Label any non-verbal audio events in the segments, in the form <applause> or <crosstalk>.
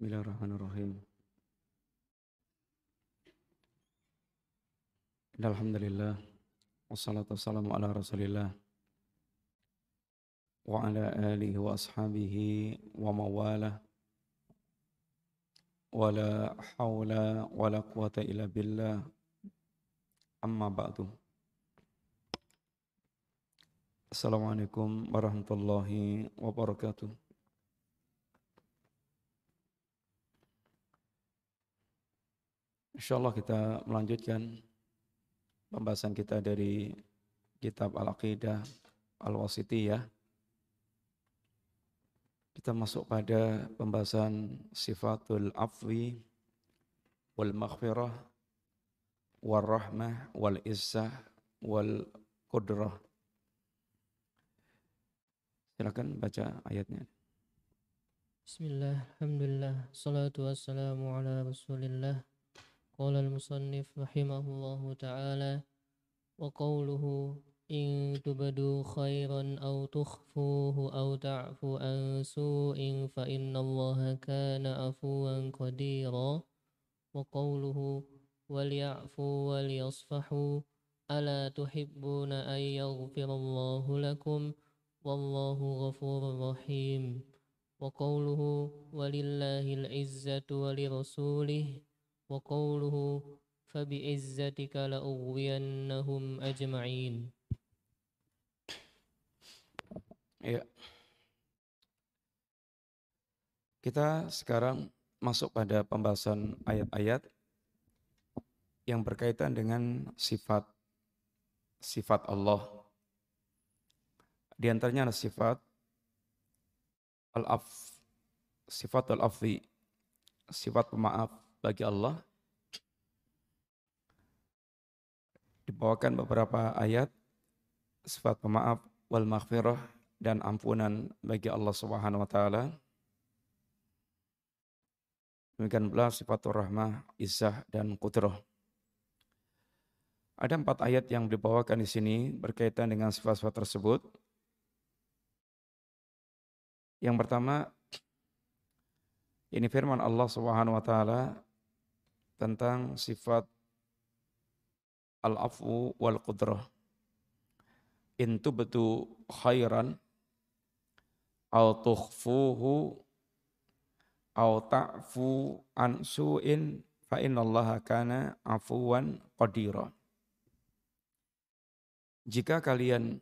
بسم الله الرحمن الرحيم. الحمد لله والصلاة والسلام على رسول الله وعلى آله وأصحابه ومواله ولا حول ولا قوة إلا بالله. أما بعد. السلام عليكم ورحمة الله وبركاته. Insyaallah kita melanjutkan pembahasan kita dari kitab Al-Aqidah Al-Wasitiyah. Kita masuk pada pembahasan sifatul afwi wal maghfirah wal rahmah wal izzah wal qudrah. Silakan baca ayatnya. Bismillah, Alhamdulillah, salatu wassalamu ala rasulillah قال المصنف رحمه الله تعالى وقوله إن تبدوا خيرا أو تخفوه أو تعفو عن سوء فإن الله كان عفوا قديرا. وقوله وليعفوا وليصفحوا ألا تحبون أن يغفر الله لكم؟ والله غفور رحيم. وقوله ولله العزة ولرسوله وقوله فبعزتك لأغوينهم أجمعين Ya. Kita sekarang masuk pada pembahasan ayat-ayat yang berkaitan dengan sifat sifat Allah. Di antaranya adalah sifat al-af, sifat al-afwi, sifat pemaaf bagi Allah dibawakan beberapa ayat sifat pemaaf wal maghfirah dan ampunan bagi Allah Subhanahu wa taala. Demikian pula sifat rahmah, izzah dan qudrah. Ada empat ayat yang dibawakan di sini berkaitan dengan sifat-sifat tersebut. Yang pertama, ini firman Allah Subhanahu wa taala tentang sifat al-afu wal qudrah. In tubtu khairan au tukhfuhu au ta'fu an su'in fa innallaha kana afuwan qadira. Jika kalian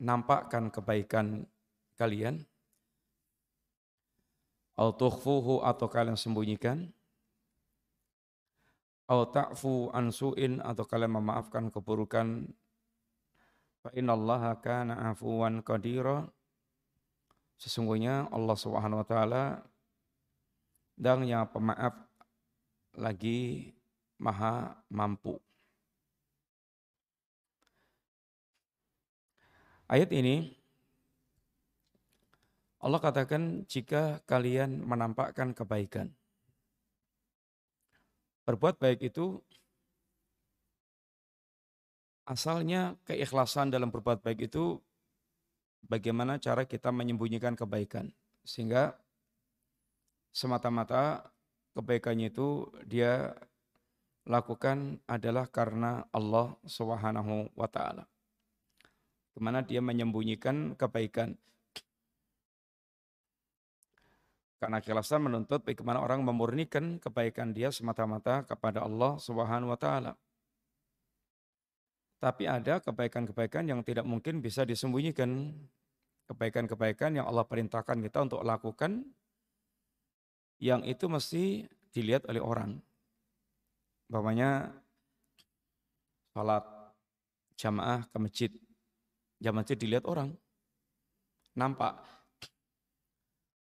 nampakkan kebaikan kalian au tukhfuhu atau kalian sembunyikan au ta'fu an su'in atau kalian memaafkan keburukan. Fa innallaha kana afuwan qadira. Sesungguhnya Allah Subhanahu wa taala dan yang pemaaf lagi maha mampu. Ayat ini Allah katakan jika kalian menampakkan kebaikan Berbuat baik itu asalnya keikhlasan dalam berbuat baik itu bagaimana cara kita menyembunyikan kebaikan. Sehingga semata-mata kebaikannya itu dia lakukan adalah karena Allah Subhanahu wa taala. Ke mana dia menyembunyikan kebaikan. Karena keikhlasan menuntut bagaimana orang memurnikan kebaikan dia semata-mata kepada Allah Subhanahu wa taala. Tapi ada kebaikan-kebaikan yang tidak mungkin bisa disembunyikan. Kebaikan-kebaikan yang Allah perintahkan kita untuk lakukan yang itu mesti dilihat oleh orang. Bapaknya salat jamaah ke masjid. Jamaah masjid dilihat orang. Nampak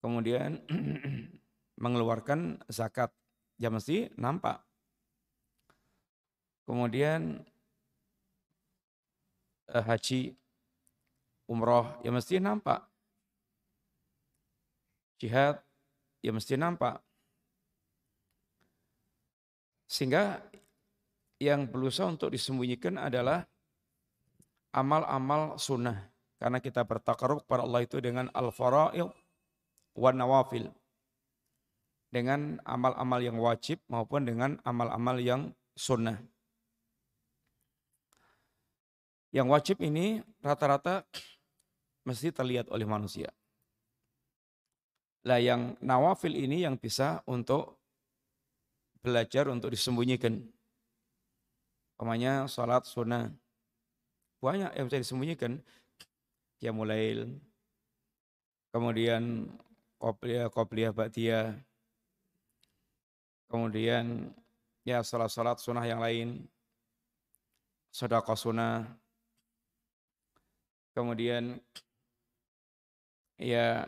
kemudian <clears throat> mengeluarkan zakat, ya mesti nampak. Kemudian eh, haji, umroh, ya mesti nampak. Jihad, ya mesti nampak. Sehingga yang berusaha untuk disembunyikan adalah amal-amal sunnah. Karena kita bertakaruk kepada Allah itu dengan al-fara'il wa nawafil. dengan amal-amal yang wajib maupun dengan amal-amal yang sunnah. Yang wajib ini rata-rata mesti terlihat oleh manusia. Lah yang nawafil ini yang bisa untuk belajar untuk disembunyikan. Pemanya salat sunnah. Banyak yang bisa disembunyikan. Ya mulai kemudian kopiah kopiah ba'diyah, kemudian ya salat-salat sunnah yang lain, sedekah sunnah, kemudian ya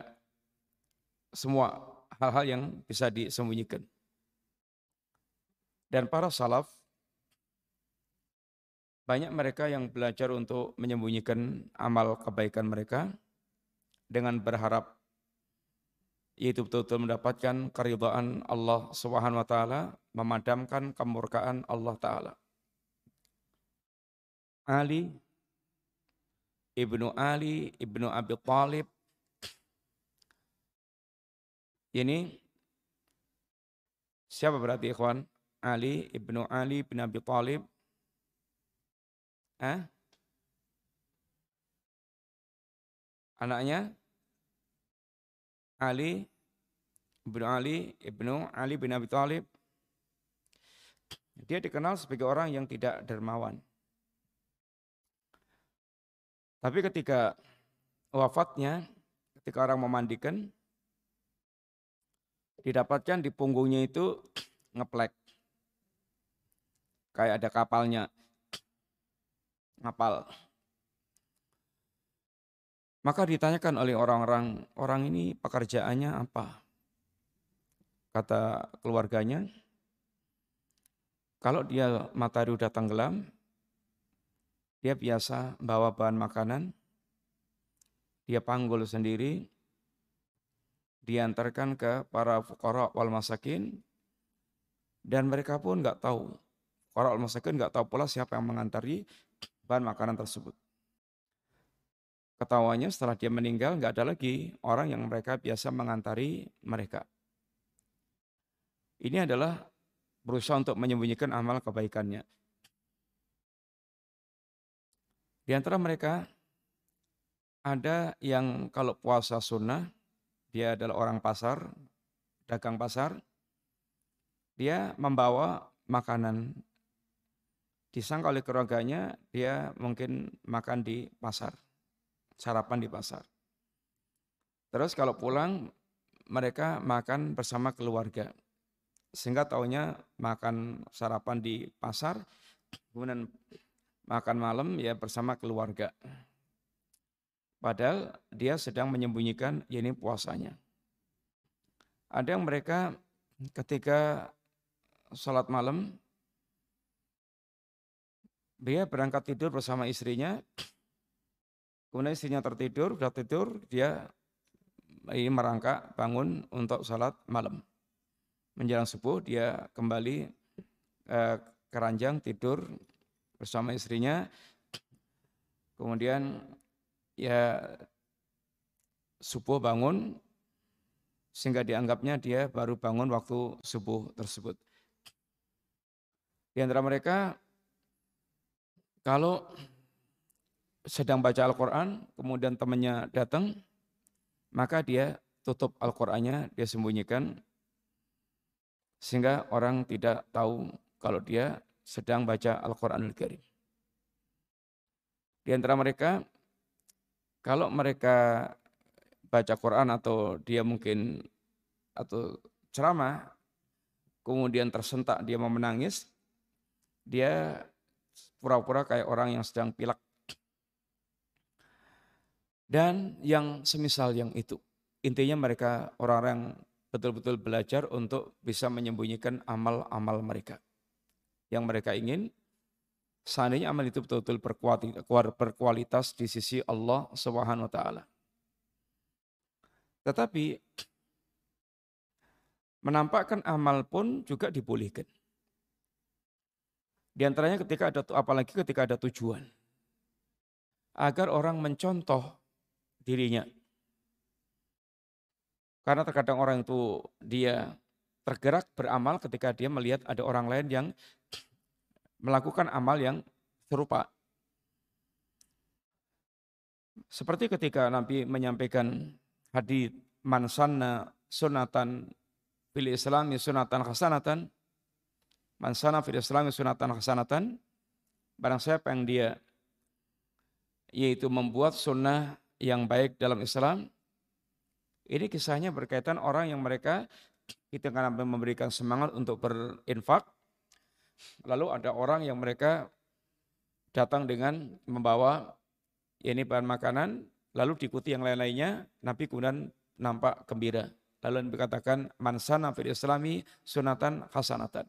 semua hal-hal yang bisa disembunyikan. Dan para salaf, banyak mereka yang belajar untuk menyembunyikan amal kebaikan mereka dengan berharap yaitu betul-betul mendapatkan keridhaan Allah Subhanahu wa taala, memadamkan kemurkaan Allah taala. Ali Ibnu Ali, Ibnu Abi Talib. Ini siapa berarti ikhwan? Ali, Ibnu Ali bin Abi Talib. Eh? Anaknya Ali, Ibnu Ali, Ibnu Ali bin Abi Talib. Dia dikenal sebagai orang yang tidak dermawan. Tapi ketika wafatnya, ketika orang memandikan, didapatkan di punggungnya itu ngeplek. Kayak ada kapalnya. Ngapal. Maka ditanyakan oleh orang-orang, orang ini pekerjaannya apa? Kata keluarganya, kalau dia matahari udah tenggelam, dia biasa bawa bahan makanan, dia panggul sendiri, diantarkan ke para fukara wal masakin, dan mereka pun nggak tahu. Fukara wal masakin nggak tahu pula siapa yang mengantari bahan makanan tersebut. Ketawanya setelah dia meninggal nggak ada lagi orang yang mereka biasa mengantari mereka. Ini adalah berusaha untuk menyembunyikan amal kebaikannya. Di antara mereka ada yang kalau puasa sunnah, dia adalah orang pasar, dagang pasar, dia membawa makanan. Disangka oleh keluarganya, dia mungkin makan di pasar, sarapan di pasar. Terus kalau pulang, mereka makan bersama keluarga. Sehingga taunya makan sarapan di pasar, kemudian makan malam ya bersama keluarga. Padahal dia sedang menyembunyikan ya ini puasanya. Ada yang mereka ketika sholat malam, dia berangkat tidur bersama istrinya, kemudian istrinya tertidur, sudah tidur, dia ini merangkak bangun untuk sholat malam. Menjelang subuh dia kembali eh, keranjang tidur bersama istrinya. Kemudian ya subuh bangun sehingga dianggapnya dia baru bangun waktu subuh tersebut. Di antara mereka kalau sedang baca Al-Quran, kemudian temannya datang, maka dia tutup Al-Qurannya, dia sembunyikan, sehingga orang tidak tahu kalau dia sedang baca Al-Quranul Karim. Di antara mereka, kalau mereka baca Quran atau dia mungkin atau ceramah, kemudian tersentak dia mau menangis, dia pura-pura kayak orang yang sedang pilek. Dan yang semisal yang itu. Intinya mereka orang-orang betul-betul belajar untuk bisa menyembunyikan amal-amal mereka yang mereka ingin, seandainya amal itu betul-betul berkualitas di sisi Allah taala. Tetapi menampakkan amal pun juga dibolehkan. Di antaranya ketika ada apalagi ketika ada tujuan. Agar orang mencontoh dirinya. Karena terkadang orang itu dia tergerak beramal ketika dia melihat ada orang lain yang melakukan amal yang serupa. Seperti ketika Nabi menyampaikan hadis mansanna sunatan fil islami sunatan hasanatan mansana fil islami sunatan hasanatan barang siapa yang dia yaitu membuat sunnah yang baik dalam Islam ini kisahnya berkaitan orang yang mereka kita karena memberikan semangat untuk berinfak. Lalu ada orang yang mereka datang dengan membawa ini bahan makanan lalu diikuti yang lain-lainnya. Nabi kemudian nampak gembira. Lalu dikatakan mansana fil islami sunatan hasanatan.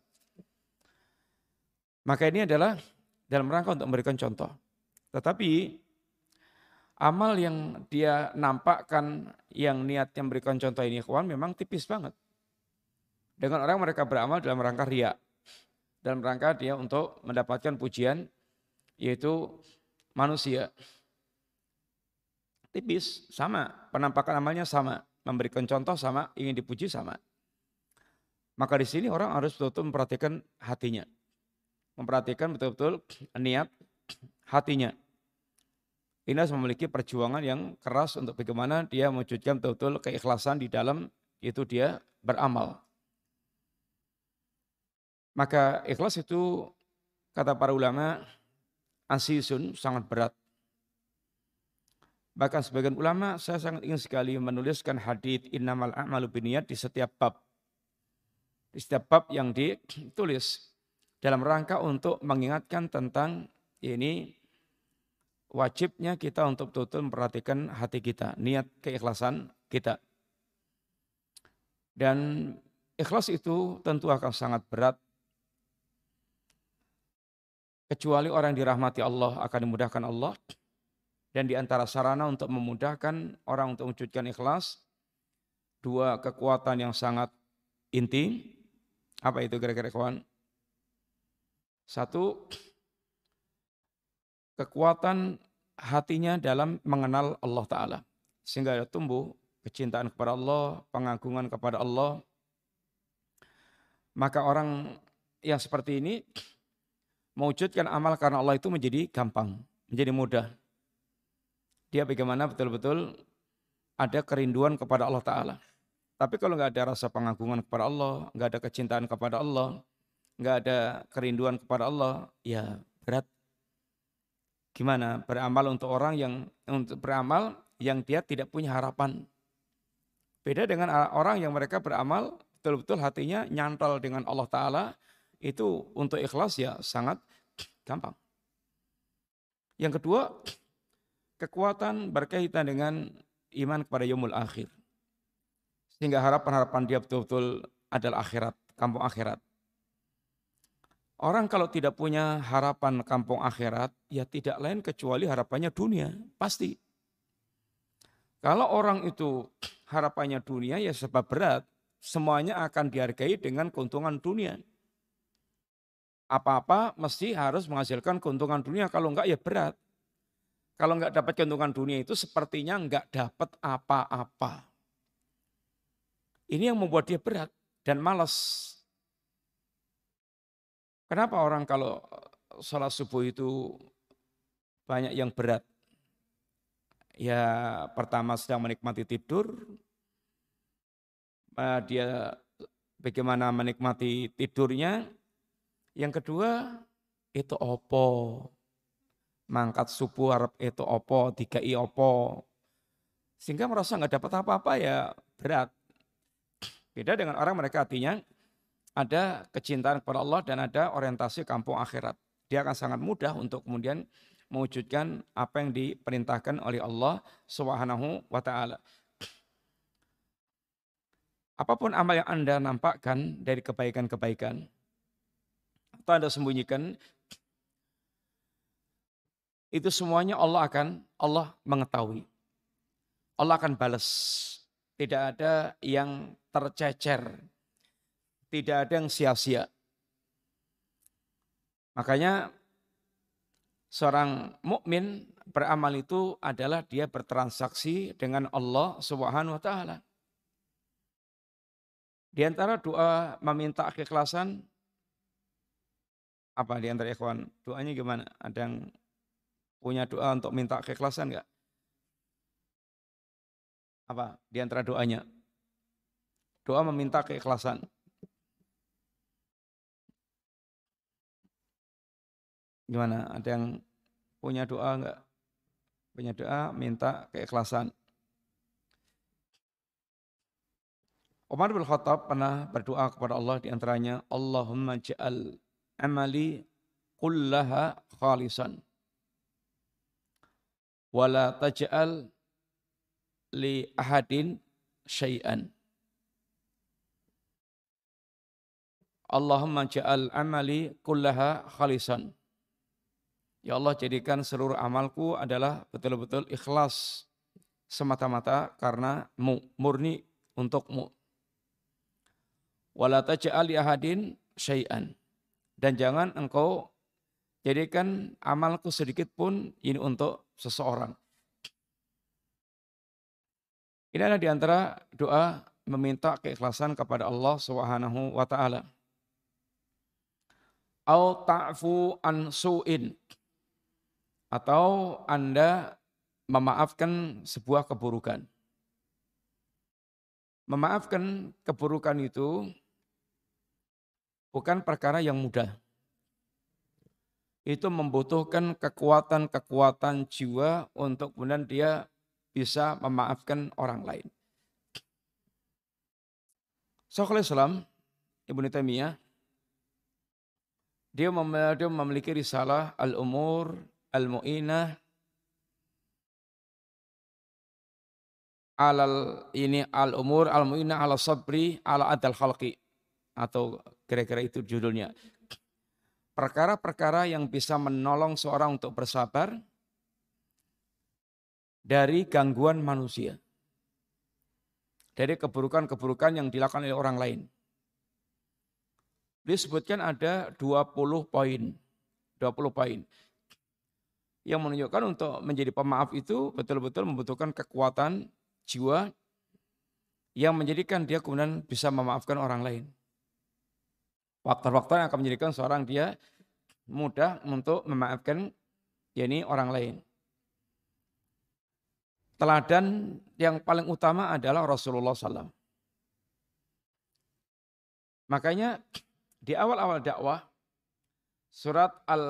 Maka ini adalah dalam rangka untuk memberikan contoh. Tetapi amal yang dia nampakkan yang niatnya memberikan contoh ini kawan memang tipis banget dengan orang mereka beramal dalam rangka ria dalam rangka dia untuk mendapatkan pujian yaitu manusia tipis, sama. Penampakan amalnya sama. Memberikan contoh sama, ingin dipuji sama. Maka di sini orang harus betul-betul memperhatikan hatinya. Memperhatikan betul-betul niat hatinya. Ini memiliki perjuangan yang keras untuk bagaimana dia mewujudkan betul-betul keikhlasan di dalam itu dia beramal. Maka ikhlas itu kata para ulama asisun sangat berat. Bahkan sebagian ulama saya sangat ingin sekali menuliskan hadith innamal a'malu biniyat di setiap bab. Di setiap bab yang ditulis dalam rangka untuk mengingatkan tentang ini wajibnya kita untuk betul-betul memperhatikan hati kita, niat keikhlasan kita. Dan ikhlas itu tentu akan sangat berat kecuali orang yang dirahmati Allah akan dimudahkan Allah dan di antara sarana untuk memudahkan orang untuk mewujudkan ikhlas, dua kekuatan yang sangat inti. Apa itu kira-kira kawan? Satu, kekuatan hatinya dalam mengenal Allah Ta'ala. Sehingga tumbuh kecintaan kepada Allah, pengagungan kepada Allah. Maka orang yang seperti ini mewujudkan amal karena Allah itu menjadi gampang, menjadi mudah dia bagaimana betul-betul ada kerinduan kepada Allah Ta'ala. Tapi kalau nggak ada rasa pengagungan kepada Allah, nggak ada kecintaan kepada Allah, nggak ada kerinduan kepada Allah, ya berat. Gimana beramal untuk orang yang untuk beramal yang dia tidak punya harapan. Beda dengan orang yang mereka beramal betul-betul hatinya nyantol dengan Allah Ta'ala, itu untuk ikhlas ya sangat gampang. Yang kedua, kekuatan berkaitan dengan iman kepada yaumul akhir. Sehingga harapan-harapan dia betul-betul adalah akhirat, kampung akhirat. Orang kalau tidak punya harapan kampung akhirat, ya tidak lain kecuali harapannya dunia, pasti. Kalau orang itu harapannya dunia, ya sebab berat, semuanya akan dihargai dengan keuntungan dunia. Apa-apa mesti harus menghasilkan keuntungan dunia, kalau enggak ya berat. Kalau nggak dapat keuntungan dunia itu sepertinya nggak dapat apa-apa. Ini yang membuat dia berat dan malas. Kenapa orang kalau sholat subuh itu banyak yang berat? Ya pertama sedang menikmati tidur, eh, dia bagaimana menikmati tidurnya. Yang kedua itu opo, mangkat subuh harap itu opo, tiga i opo. Sehingga merasa nggak dapat apa-apa ya berat. Beda dengan orang mereka artinya ada kecintaan kepada Allah dan ada orientasi kampung akhirat. Dia akan sangat mudah untuk kemudian mewujudkan apa yang diperintahkan oleh Allah Subhanahu wa taala. Apa pun amal yang Anda nampakkan dari kebaikan-kebaikan atau Anda sembunyikan, itu semuanya Allah akan Allah mengetahui. Allah akan balas. Tidak ada yang tercecer. Tidak ada yang sia-sia. Makanya seorang mukmin beramal itu adalah dia bertransaksi dengan Allah Subhanahu wa taala. Di antara doa meminta keikhlasan apa di antara ikhwan? Doanya gimana? Ada yang punya doa untuk minta keikhlasan enggak? Apa di antara doanya? Doa meminta keikhlasan. Gimana? Ada yang punya doa enggak? Punya doa minta keikhlasan. Umar bin Khattab pernah berdoa kepada Allah di antaranya, Allahumma ja'al amali kullaha khalisan. Wala taj'al li ahadin syai'an. Allahumma ja'al amali kullaha khalisan. Ya Allah jadikan seluruh amalku adalah betul-betul ikhlas semata-mata karena mu, murni untukmu. Wala taj'al ahadin syai'an. Dan jangan engkau jadikan amalku sedikit pun ini untuk seseorang. Ini adalah di antara doa meminta keikhlasan kepada Allah Subhanahu wa taala. Au ta'fu an su'in atau Anda memaafkan sebuah keburukan. Memaafkan keburukan itu bukan perkara yang mudah. Itu membutuhkan kekuatan-kekuatan jiwa untuk kemudian dia bisa memaafkan orang lain. Syekhul Islam Ibnu Taimiyah dia memiliki risalah Al-Umur al-mu'inah alal ini al-umur al-mu'inah ala sabri ala adal khalqi atau kira-kira itu judulnya. Perkara-perkara yang bisa menolong seorang untuk bersabar dari gangguan manusia. Dari keburukan-keburukan yang dilakukan oleh orang lain. Disebutkan ada 20 poin. 20 poin yang menunjukkan untuk menjadi pemaaf itu betul-betul membutuhkan kekuatan jiwa yang menjadikan dia kemudian bisa memaafkan orang lain. Faktor-faktor yang akan menjadikan seorang dia mudah untuk memaafkan yakni orang lain. Teladan yang paling utama adalah Rasulullah SAW. Makanya di awal-awal dakwah surat al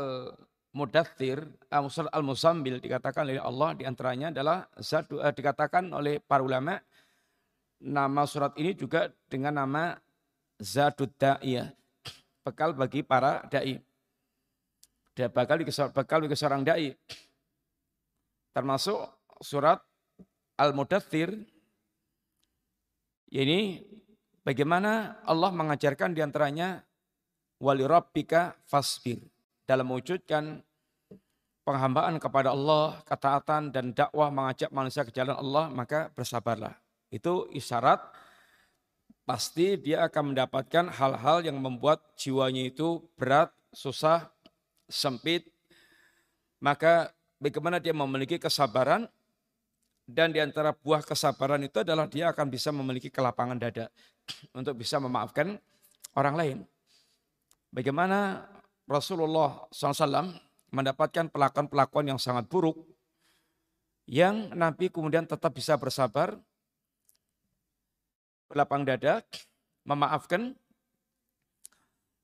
Mudathir, eh, Al-Musambil dikatakan oleh Allah di antaranya adalah zat, uh, dikatakan oleh para ulama nama surat ini juga dengan nama Zadud Da'iyah, bekal bagi para dai. Dia bakal bekal bagi seorang dai. Termasuk surat Al-Mudathir ini bagaimana Allah mengajarkan di antaranya wali rabbika fasbir dalam mewujudkan penghambaan kepada Allah, ketaatan dan dakwah mengajak manusia ke jalan Allah, maka bersabarlah. Itu isyarat pasti dia akan mendapatkan hal-hal yang membuat jiwanya itu berat, susah, sempit. Maka bagaimana dia memiliki kesabaran dan di antara buah kesabaran itu adalah dia akan bisa memiliki kelapangan dada <clears throat> untuk bisa memaafkan orang lain. Bagaimana Rasulullah SAW mendapatkan pelakuan-pelakuan yang sangat buruk yang Nabi kemudian tetap bisa bersabar, berlapang dada, memaafkan,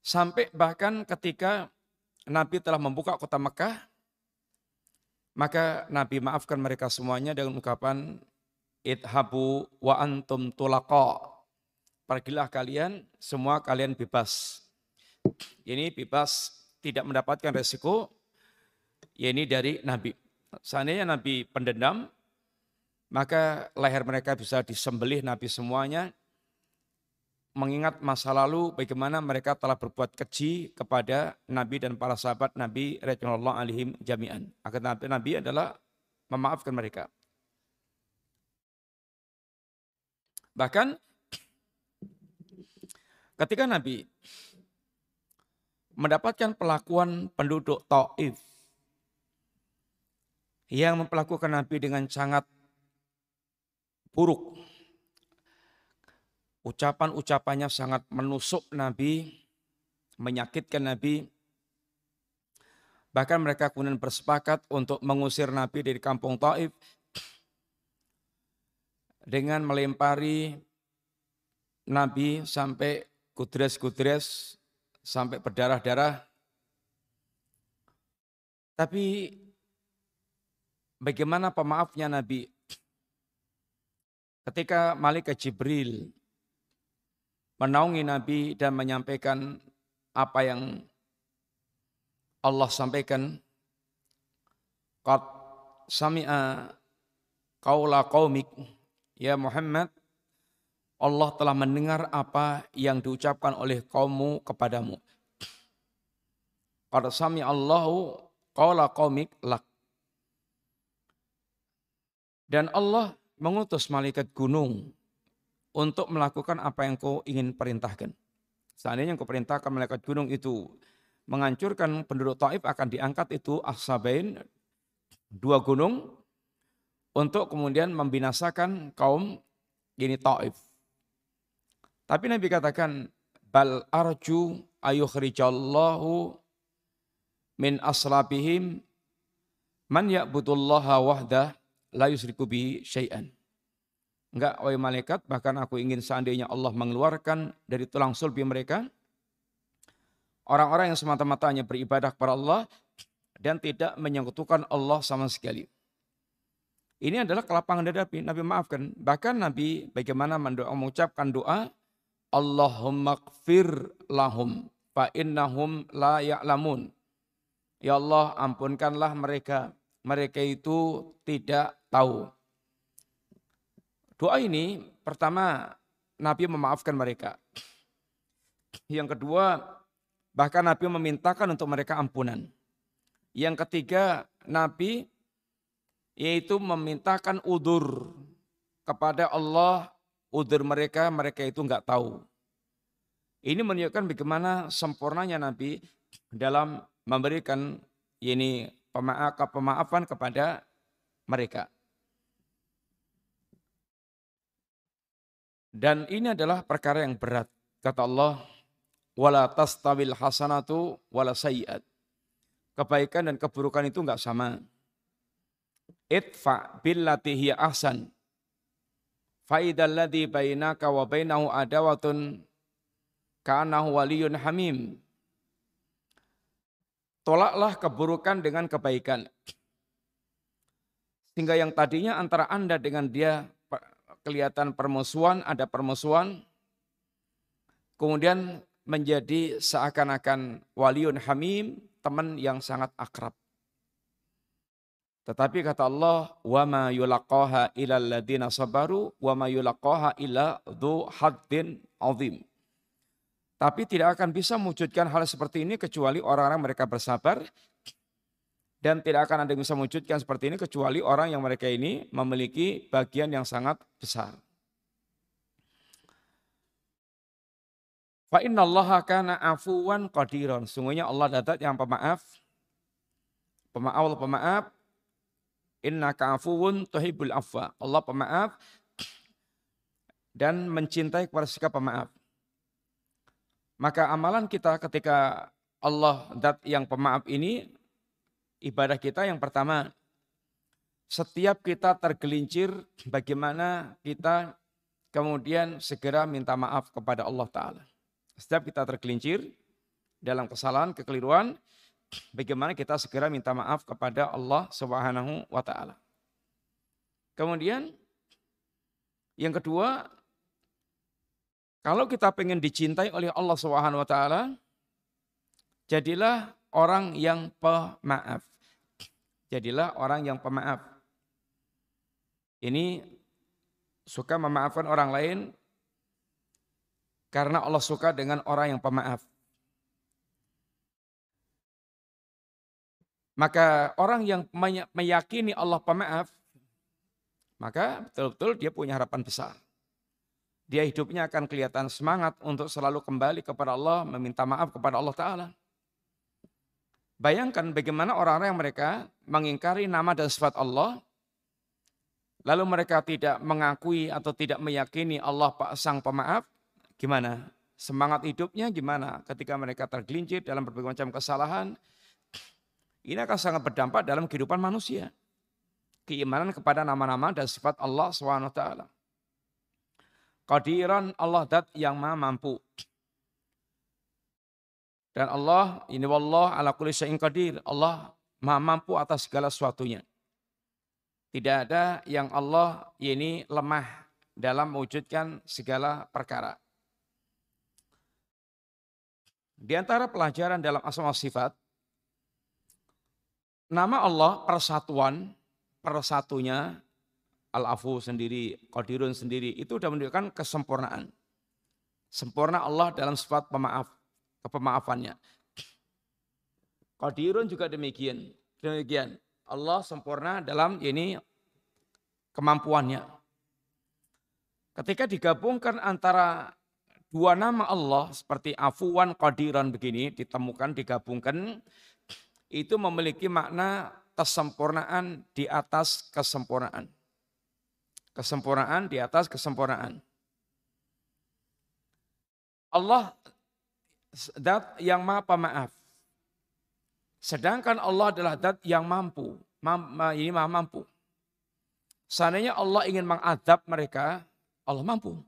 sampai bahkan ketika Nabi telah membuka kota Mekah, maka Nabi maafkan mereka semuanya dengan ungkapan idhabu wa antum tulaqa. Pergilah kalian, semua kalian bebas. Ini bebas tidak mendapatkan resiko, ya ini dari Nabi. Seandainya Nabi pendendam, maka leher mereka bisa disembelih Nabi semuanya, mengingat masa lalu bagaimana mereka telah berbuat keji kepada Nabi dan para sahabat Nabi Rasulullah alaihim jami'an. Akan Nabi, Nabi adalah memaafkan mereka. Bahkan ketika Nabi mendapatkan pelakuan penduduk Taif yang memperlakukan Nabi dengan sangat buruk. ucapan-ucapannya sangat menusuk Nabi, menyakitkan Nabi. Bahkan mereka kemudian bersepakat untuk mengusir Nabi dari kampung Taif dengan melempari Nabi sampai kudres-kudres, sampai berdarah-darah. Tapi bagaimana pemaafnya Nabi? Ketika Malaikat Jibril menaungi Nabi dan menyampaikan apa yang Allah sampaikan, Qad sami'a qaula qaumik ya Muhammad Allah telah mendengar apa yang diucapkan oleh kaummu kepadamu. Qad Allahu qawla qaumik lak. Dan Allah mengutus malaikat gunung untuk melakukan apa yang kau ingin perintahkan. Seandainya yang kau perintahkan malaikat gunung itu menghancurkan penduduk Taif akan diangkat itu Ahsabain dua gunung untuk kemudian membinasakan kaum ini Taif. Tapi Nabi katakan bal arju ayukhrijallahu min aslabihim man ya'budullaha wahdah la yusriku bi syai'an. Enggak, wahai malaikat, bahkan aku ingin seandainya Allah mengeluarkan dari tulang sulbi mereka orang-orang yang semata-mata hanya beribadah kepada Allah dan tidak menyekutukan Allah sama sekali. Ini adalah kelapangan dada Nabi maafkan. Bahkan Nabi bagaimana mendoa mengucapkan doa Allahumma kfir lahum fa innahum la ya'lamun. Ya Allah ampunkanlah mereka. Mereka itu tidak tahu. Doa ini pertama Nabi memaafkan mereka. Yang kedua bahkan Nabi memintakan untuk mereka ampunan. Yang ketiga Nabi yaitu memintakan udur kepada Allah udur mereka, mereka itu enggak tahu. Ini menunjukkan bagaimana sempurnanya Nabi dalam memberikan ini pemaaf, pemaafan kepada mereka. Dan ini adalah perkara yang berat. Kata Allah, wala tastawil hasanatu wala sayyat. Kebaikan dan keburukan itu enggak sama. Itfa billati ahsan Faidal ladhi bainaka wa bainahu adawatun ka'anahu waliyun hamim. Tolaklah keburukan dengan kebaikan. Sehingga yang tadinya antara Anda dengan dia kelihatan permusuhan, ada permusuhan, kemudian menjadi seakan-akan waliun hamim, teman yang sangat akrab. Tetapi kata Allah, wa ma yulaqaha ila alladziina sabaru wa ma yulaqaha illa dzu haddin azim. Tapi tidak akan bisa mewujudkan hal seperti ini kecuali orang-orang mereka bersabar dan tidak akan ada yang bisa mewujudkan seperti ini kecuali orang yang mereka ini memiliki bagian yang sangat besar. Fa inna Allah kana afuwan qadiran. Sungguhnya Allah datat yang pemaaf. Pemaaf, pemaaf Inna ka'afuwun tuhibul afwa. Allah pemaaf dan mencintai kepada sikap pemaaf. Maka amalan kita ketika Allah dat yang pemaaf ini, ibadah kita yang pertama, setiap kita tergelincir bagaimana kita kemudian segera minta maaf kepada Allah Ta'ala. Setiap kita tergelincir dalam kesalahan, kekeliruan, bagaimana kita segera minta maaf kepada Allah Subhanahu wa taala. Kemudian yang kedua, kalau kita pengen dicintai oleh Allah Subhanahu wa taala, jadilah orang yang pemaaf. Jadilah orang yang pemaaf. Ini suka memaafkan orang lain karena Allah suka dengan orang yang pemaaf. Maka orang yang meyakini Allah pemaaf, maka betul-betul dia punya harapan besar. Dia hidupnya akan kelihatan semangat untuk selalu kembali kepada Allah, meminta maaf kepada Allah Ta'ala. Bayangkan bagaimana orang-orang yang mereka mengingkari nama dan sifat Allah, lalu mereka tidak mengakui atau tidak meyakini Allah Sang Pemaaf, gimana? Semangat hidupnya gimana ketika mereka tergelincir dalam berbagai macam kesalahan. Ini akan sangat berdampak dalam kehidupan manusia. Keimanan kepada nama-nama dan sifat Allah SWT. Kadiran Allah dat yang maha mampu. Dan Allah, ini wallah ala kulli syai'in qadir. Allah maha mampu atas segala sesuatunya. Tidak ada yang Allah ini lemah dalam mewujudkan segala perkara. Di antara pelajaran dalam asma sifat, nama Allah persatuan, persatunya, Al-Afu sendiri, Qadirun sendiri, itu sudah menunjukkan kesempurnaan. Sempurna Allah dalam sifat pemaaf, kepemaafannya. Qadirun juga demikian. Demikian. Allah sempurna dalam ini kemampuannya. Ketika digabungkan antara dua nama Allah seperti afuwan qadiran begini ditemukan digabungkan itu memiliki makna kesempurnaan di atas kesempurnaan. Kesempurnaan di atas kesempurnaan. Allah dat yang maha pemaaf. Sedangkan Allah adalah dat yang mampu. Ini maha mampu. Seandainya Allah ingin mengadab mereka, Allah mampu.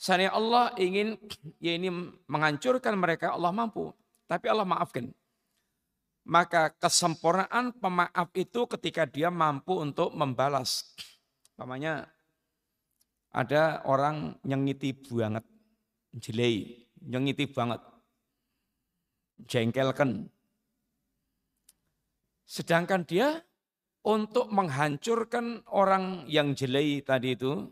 Seandainya Allah ingin ya ini menghancurkan mereka, Allah mampu. Tapi Allah maafkan. Maka kesempurnaan pemaaf itu ketika dia mampu untuk membalas. Namanya ada orang nyengiti banget, jelei, nyengiti banget, jengkelkan. Sedangkan dia untuk menghancurkan orang yang jelei tadi itu,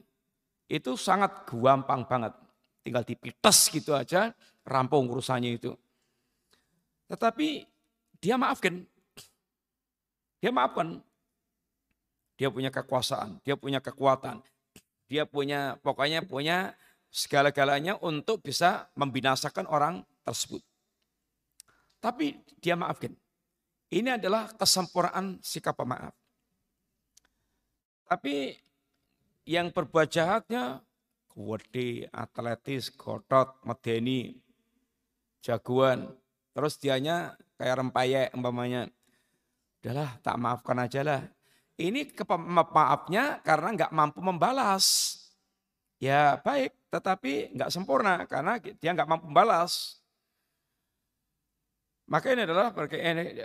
itu sangat gampang banget. Tinggal dipites gitu aja, rampung urusannya itu. Tetapi dia maafkan. Dia maafkan. Dia punya kekuasaan, dia punya kekuatan. Dia punya, pokoknya punya segala-galanya untuk bisa membinasakan orang tersebut. Tapi dia maafkan. Ini adalah kesempurnaan sikap pemaaf. Tapi yang berbuat jahatnya kuwedi, atletis, gotot, medeni, jagoan. Terus dianya kayak rempayek umpamanya. Udahlah tak maafkan aja lah. Ini maafnya karena nggak mampu membalas. Ya baik, tetapi nggak sempurna karena dia nggak mampu membalas. Maka ini adalah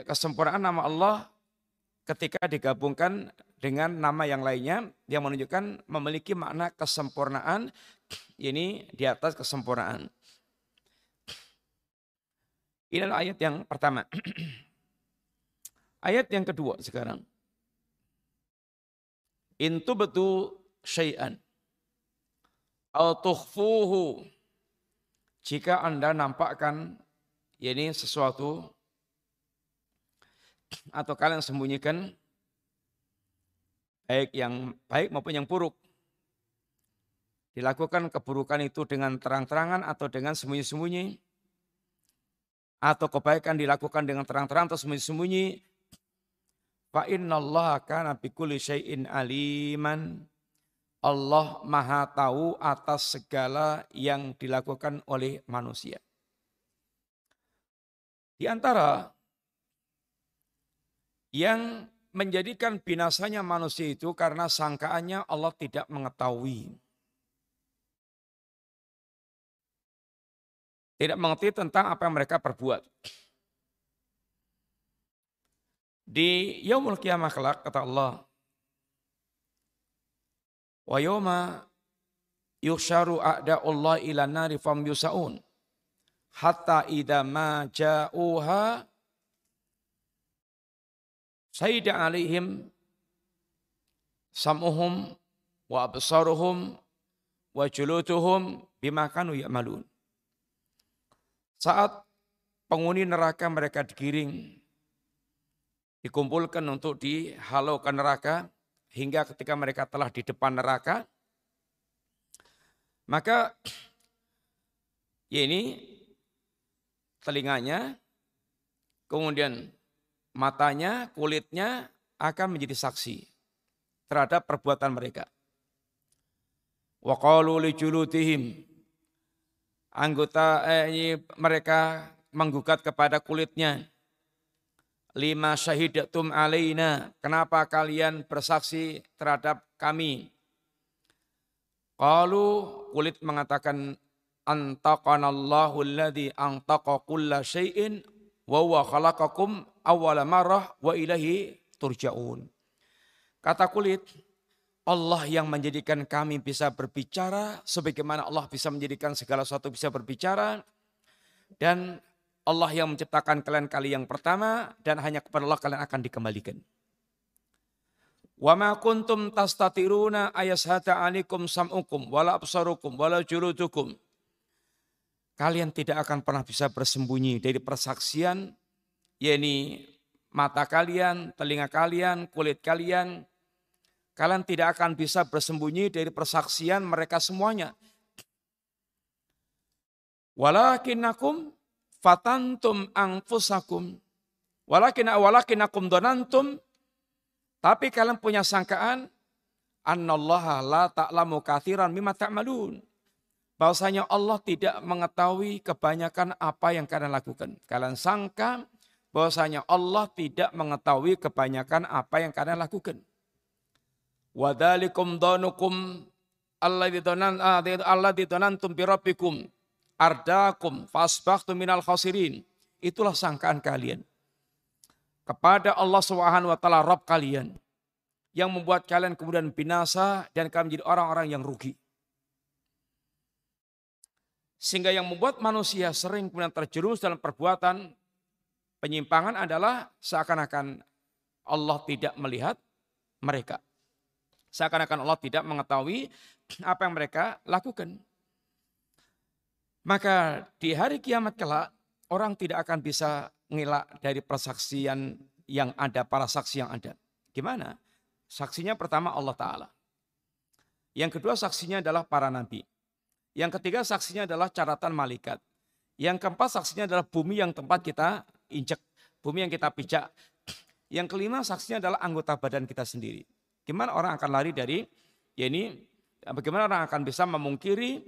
kesempurnaan nama Allah ketika digabungkan dengan nama yang lainnya yang menunjukkan memiliki makna kesempurnaan ini di atas kesempurnaan. Ini ayat yang pertama. <clears throat> ayat yang kedua sekarang. Intu betul syai'an. Al-tukhfuhu. Jika Anda nampakkan ini sesuatu atau kalian sembunyikan baik yang baik maupun yang buruk. Dilakukan keburukan itu dengan terang-terangan atau dengan sembunyi-sembunyi. Atau kebaikan dilakukan dengan terang-terang atau sembunyi-sembunyi. Fa Allah kana bikulli syai'in aliman. Allah maha tahu atas segala yang dilakukan oleh manusia. Di antara yang menjadikan binasanya manusia itu karena sangkaannya Allah tidak mengetahui. Tidak mengerti tentang apa yang mereka perbuat. Di yaumul kiamah kelak kata Allah, Wa yawma yuksharu a'da'ullah ila nari fam yusaun. Hatta idha ma ja'uha Sayyidah alaihim sam'uhum wa absaruhum wa julutuhum bima kanu ya'malun. Saat penghuni neraka mereka digiring, dikumpulkan untuk dihalaukan neraka, hingga ketika mereka telah di depan neraka, maka ya ini telinganya, kemudian matanya, kulitnya akan menjadi saksi terhadap perbuatan mereka. Wa qalu li anggota eh, mereka menggugat kepada kulitnya. Lima syahidatum alaina. Kenapa kalian bersaksi terhadap kami? Kalau kulit mengatakan antaqanallahu alladhi antaqa kulla syai'in wa huwa khalaqakum awwala marrah wa ilahi turja'un. Kata kulit, Allah yang menjadikan kami bisa berbicara sebagaimana Allah bisa menjadikan segala sesuatu bisa berbicara dan Allah yang menciptakan kalian kali yang pertama dan hanya kepada Allah kalian akan dikembalikan. Wa ma kuntum tastatiruna ayashata alaikum sam'ukum wala absarukum wala juludukum. Kalian tidak akan pernah bisa bersembunyi dari persaksian yakni mata kalian, telinga kalian, kulit kalian, Kalian tidak akan bisa bersembunyi dari persaksian mereka semuanya. Walakinakum fatantum angfusakum. Walakin walakinakum donantum. Tapi kalian punya sangkaan. Annallaha la ta'lamu kathiran mimma ta'malun. Bahwasanya Allah tidak mengetahui kebanyakan apa yang kalian lakukan. Kalian sangka bahwasanya Allah tidak mengetahui kebanyakan apa yang kalian lakukan. Wadalikum donukum donan ah, alladzi donantum bi rabbikum ardakum fasbahtum minal khasirin. Itulah sangkaan kalian kepada Allah Subhanahu wa taala Rabb kalian yang membuat kalian kemudian binasa dan kalian menjadi orang-orang yang rugi. Sehingga yang membuat manusia sering kemudian terjerumus dalam perbuatan penyimpangan adalah seakan-akan Allah tidak melihat mereka. Seakan-akan Allah tidak mengetahui <clears throat> apa yang mereka lakukan. Maka di hari kiamat kelak, orang tidak akan bisa ngelak dari persaksian yang ada, para saksi yang ada. Gimana? Saksinya pertama Allah Ta'ala. Yang kedua saksinya adalah para nabi. Yang ketiga saksinya adalah catatan malaikat. Yang keempat saksinya adalah bumi yang tempat kita injek, bumi yang kita pijak. <clears throat> Yang kelima saksinya adalah anggota badan kita sendiri. Gimana orang akan lari dari ya ini bagaimana orang akan bisa memungkiri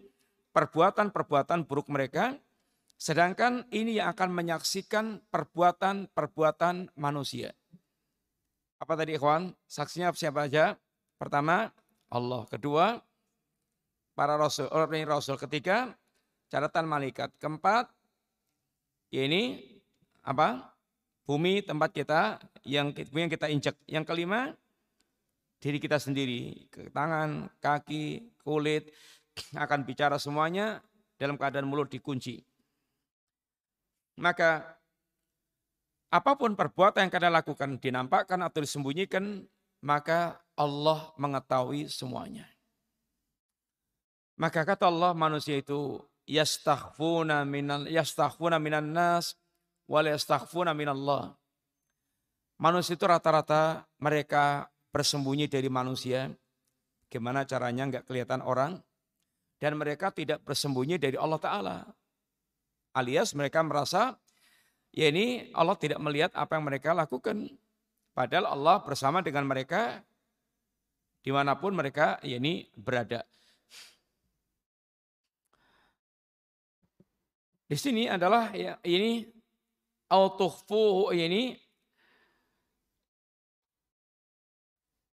perbuatan-perbuatan buruk mereka sedangkan ini yang akan menyaksikan perbuatan-perbuatan manusia. Apa tadi ikhwan? Saksinya siapa aja? Pertama, Allah. Kedua, para rasul, orang rasul. Ketiga, catatan malaikat. Keempat, ya ini apa? Bumi tempat kita yang yang kita injek. Yang kelima, diri kita sendiri, ke tangan, kaki, kulit, <clears throat> akan bicara semuanya dalam keadaan mulut dikunci. Maka apa pun perbuatan yang kalian lakukan dinampakkan atau disembunyikan, maka Allah mengetahui semuanya. Maka kata Allah manusia itu yastaghfuna minal yastaghfuna minan nas wal yastaghfuna minallah. Manusia itu rata-rata mereka bersembunyi dari manusia. Gimana caranya nggak kelihatan orang. Dan mereka tidak bersembunyi dari Allah Ta'ala. Alias mereka merasa ya ini Allah tidak melihat apa yang mereka lakukan. Padahal Allah bersama dengan mereka di mana pun mereka ya ini berada. Di sini adalah ya, ini autukhfuhu ini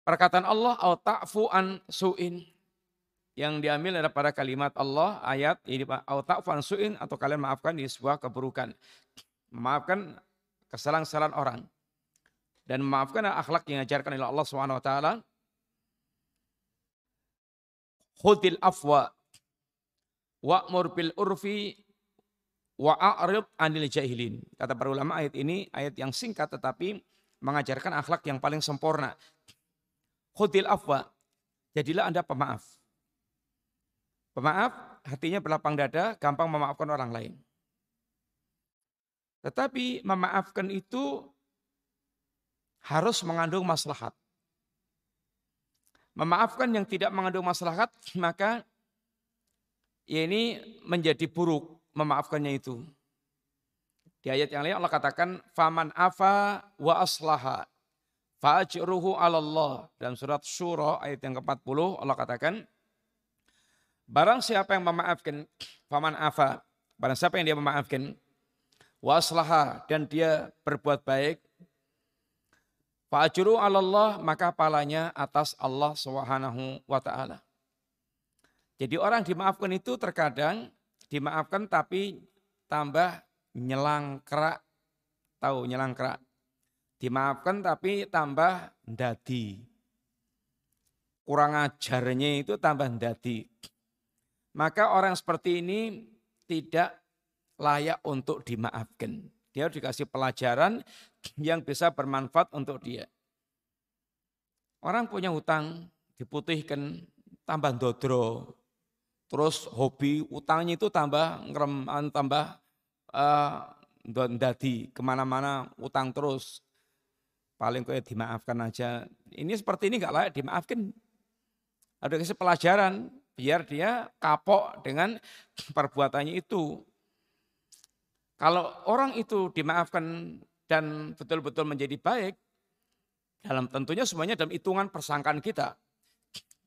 Perkataan Allah au ta'fu an su'in yang diambil pada kalimat Allah ayat ini au ta'fu an su'in atau kalian maafkan di sebuah keburukan. Memaafkan kesalahan-kesalahan orang dan memaafkan akhlak yang diajarkan oleh Allah Subhanahu wa taala. Khudil afwa wa'mur bil urfi wa'arid anil jahilin. Kata para ulama ayat ini ayat yang singkat tetapi mengajarkan akhlak yang paling sempurna khudil afwa. Jadilah Anda pemaaf. Pemaaf, hatinya berlapang dada, gampang memaafkan orang lain. Tetapi memaafkan itu harus mengandung maslahat. Memaafkan yang tidak mengandung maslahat, maka ya ini menjadi buruk memaafkannya itu. Di ayat yang lain Allah katakan, Faman afa wa aslaha. Fa'ajruhu Allah. Dalam surat Syura ayat yang ke-40 Allah katakan, Barang siapa yang memaafkan, faman afa, barang siapa yang dia memaafkan, waslaha dan dia berbuat baik, fa'ajru Allah maka palanya atas Allah Subhanahu wa taala. Jadi orang dimaafkan itu terkadang dimaafkan tapi tambah nyelangkrak. Tahu nyelangkrak. Dimaafkan tapi tambah ndadi. Kurang ajarnya itu tambah ndadi. Maka orang seperti ini tidak layak untuk dimaafkan. Dia dikasih pelajaran yang bisa bermanfaat untuk dia. Orang punya hutang, diputihkan, tambah dodro. Terus hobi utangnya itu tambah ngerem, tambah uh, dadi ke mana-mana utang terus. Paling kayak dimaafkan aja. Ini seperti ini nggak layak dimaafkan. Ada kasih pelajaran biar dia kapok dengan <clears throat> perbuatannya itu. Kalau orang itu dimaafkan dan betul-betul menjadi baik, dalam tentunya semuanya dalam hitungan persangkaan kita.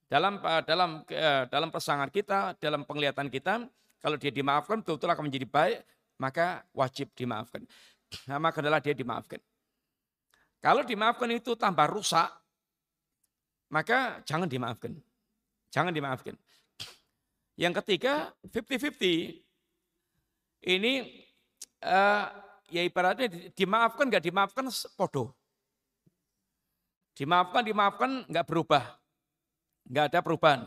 Dalam dalam dalam persangkaan kita, dalam penglihatan kita, kalau dia dimaafkan betul-betul akan menjadi baik, maka wajib dimaafkan. <clears throat> Nah, maka adalah dia dimaafkan. Kalau dimaafkan itu tambah rusak, maka jangan dimaafkan. Jangan dimaafkan. Yang ketiga, 50-50. Ini uh, ya ibaratnya dimaafkan nggak dimaafkan podo. Dimaafkan, dimaafkan nggak berubah. Nggak ada perubahan.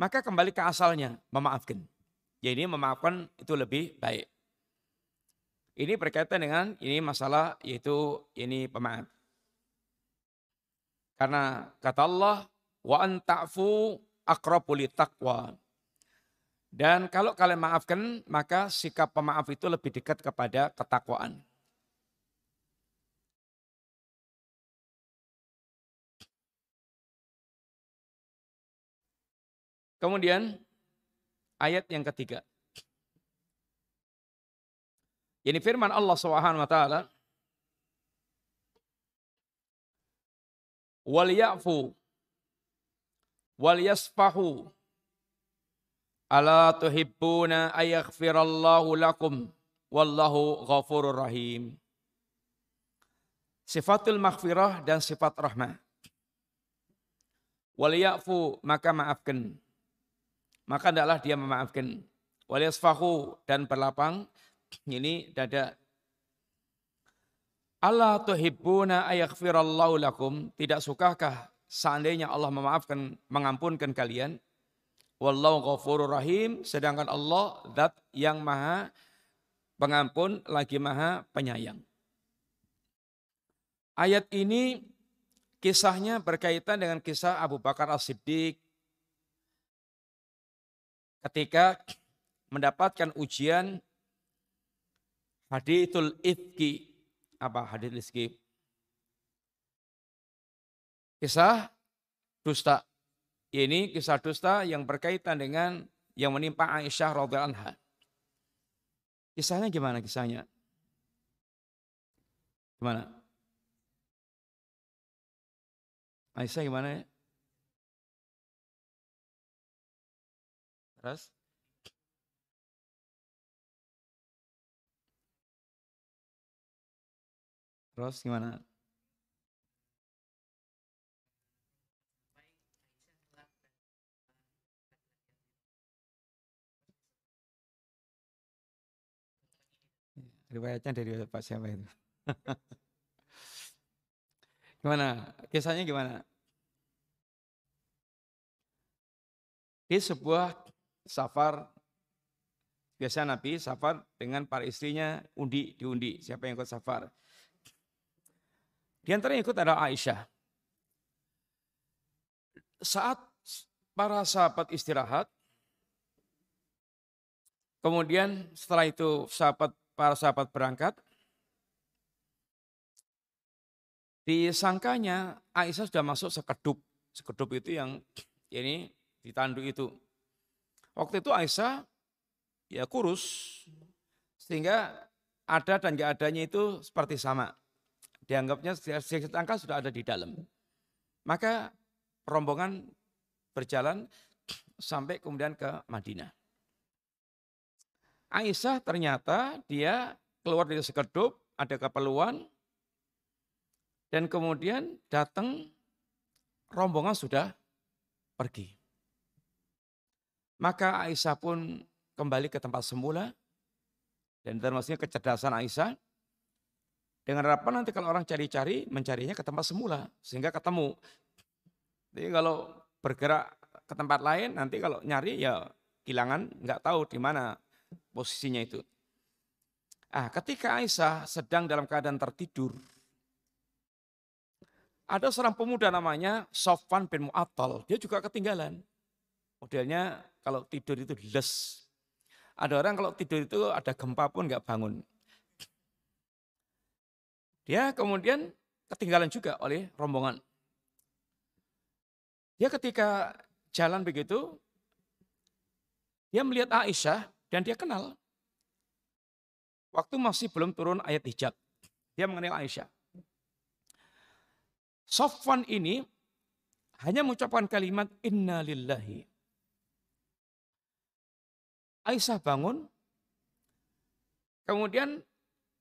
Maka kembali ke asalnya, memaafkan. Ya ini memaafkan itu lebih baik. Ini berkaitan dengan ini masalah yaitu ini pemaaf. Karena kata Allah, wa anta'fu akrabul taqwa. Dan kalau kalian maafkan, maka sikap pemaaf itu lebih dekat kepada ketakwaan. Kemudian ayat yang ketiga. Ini firman Allah Subhanahu wa taala wal ya'fu wal yasfahu ala tuhibbuna ayaghfirallahu lakum wallahu ghafurur rahim. Sifatul maghfirah dan sifat rahmah. Wal ya'fu maka maafkan. Maka adalah dia memaafkan. Wal yasfahu dan berlapang ini dada. Allah tuhibbuna ayaghfirallahu lakum. Tidak sukakah seandainya Allah memaafkan, mengampunkan kalian, wallahu ghafurur rahim, sedangkan Allah zat yang maha pengampun lagi maha penyayang. Ayat ini kisahnya berkaitan dengan kisah Abu Bakar As-Siddiq. Ketika mendapatkan ujian hadithul ifki apa hadith ifki Kisah dusta. Ini kisah dusta yang berkaitan dengan yang menimpa Aisyah radhiyallahu anha. Kisahnya gimana kisahnya? Gimana? Aisyah gimana ya? Terus? Terus gimana? Riwayatnya dari Pak siapa itu? <laughs> gimana? Kisahnya gimana? Di sebuah safar, biasa Nabi safar dengan para istrinya undi diundi. Siapa yang ikut safar? Di antara yang ikut adalah Aisyah. Saat para sahabat istirahat, kemudian setelah itu sahabat para sahabat berangkat, disangkanya Aisyah sudah masuk sekedup. Sekedup itu yang ini ditanduk itu. Waktu itu Aisyah ya kurus, sehingga ada dan gak adanya itu seperti sama. Dianggapnya sedikit angka sudah ada di dalam. Maka rombongan berjalan sampai kemudian ke Madinah. Aisyah ternyata dia keluar dari sekedup, ada keperluan, dan kemudian datang rombongan sudah pergi. Maka Aisyah pun kembali ke tempat semula, dan termasuknya kecerdasan Aisyah, dengan harapan nanti kalau orang cari-cari, mencarinya ke tempat semula, sehingga ketemu. Jadi kalau bergerak ke tempat lain, nanti kalau nyari ya kehilangan, nggak tahu di mana posisinya itu. Ah, ketika Aisyah sedang dalam keadaan tertidur, ada seorang pemuda namanya Sofwan bin Mu'attal, dia juga ketinggalan. Modelnya kalau tidur itu les. Ada orang kalau tidur itu ada gempa pun nggak bangun. Dia kemudian ketinggalan juga oleh rombongan. Dia ketika jalan begitu, dia melihat Aisyah dan dia kenal. Waktu masih belum turun ayat hijab, dia mengenal Aisyah. Sofwan ini hanya mengucapkan kalimat inna lillahi. Aisyah bangun, kemudian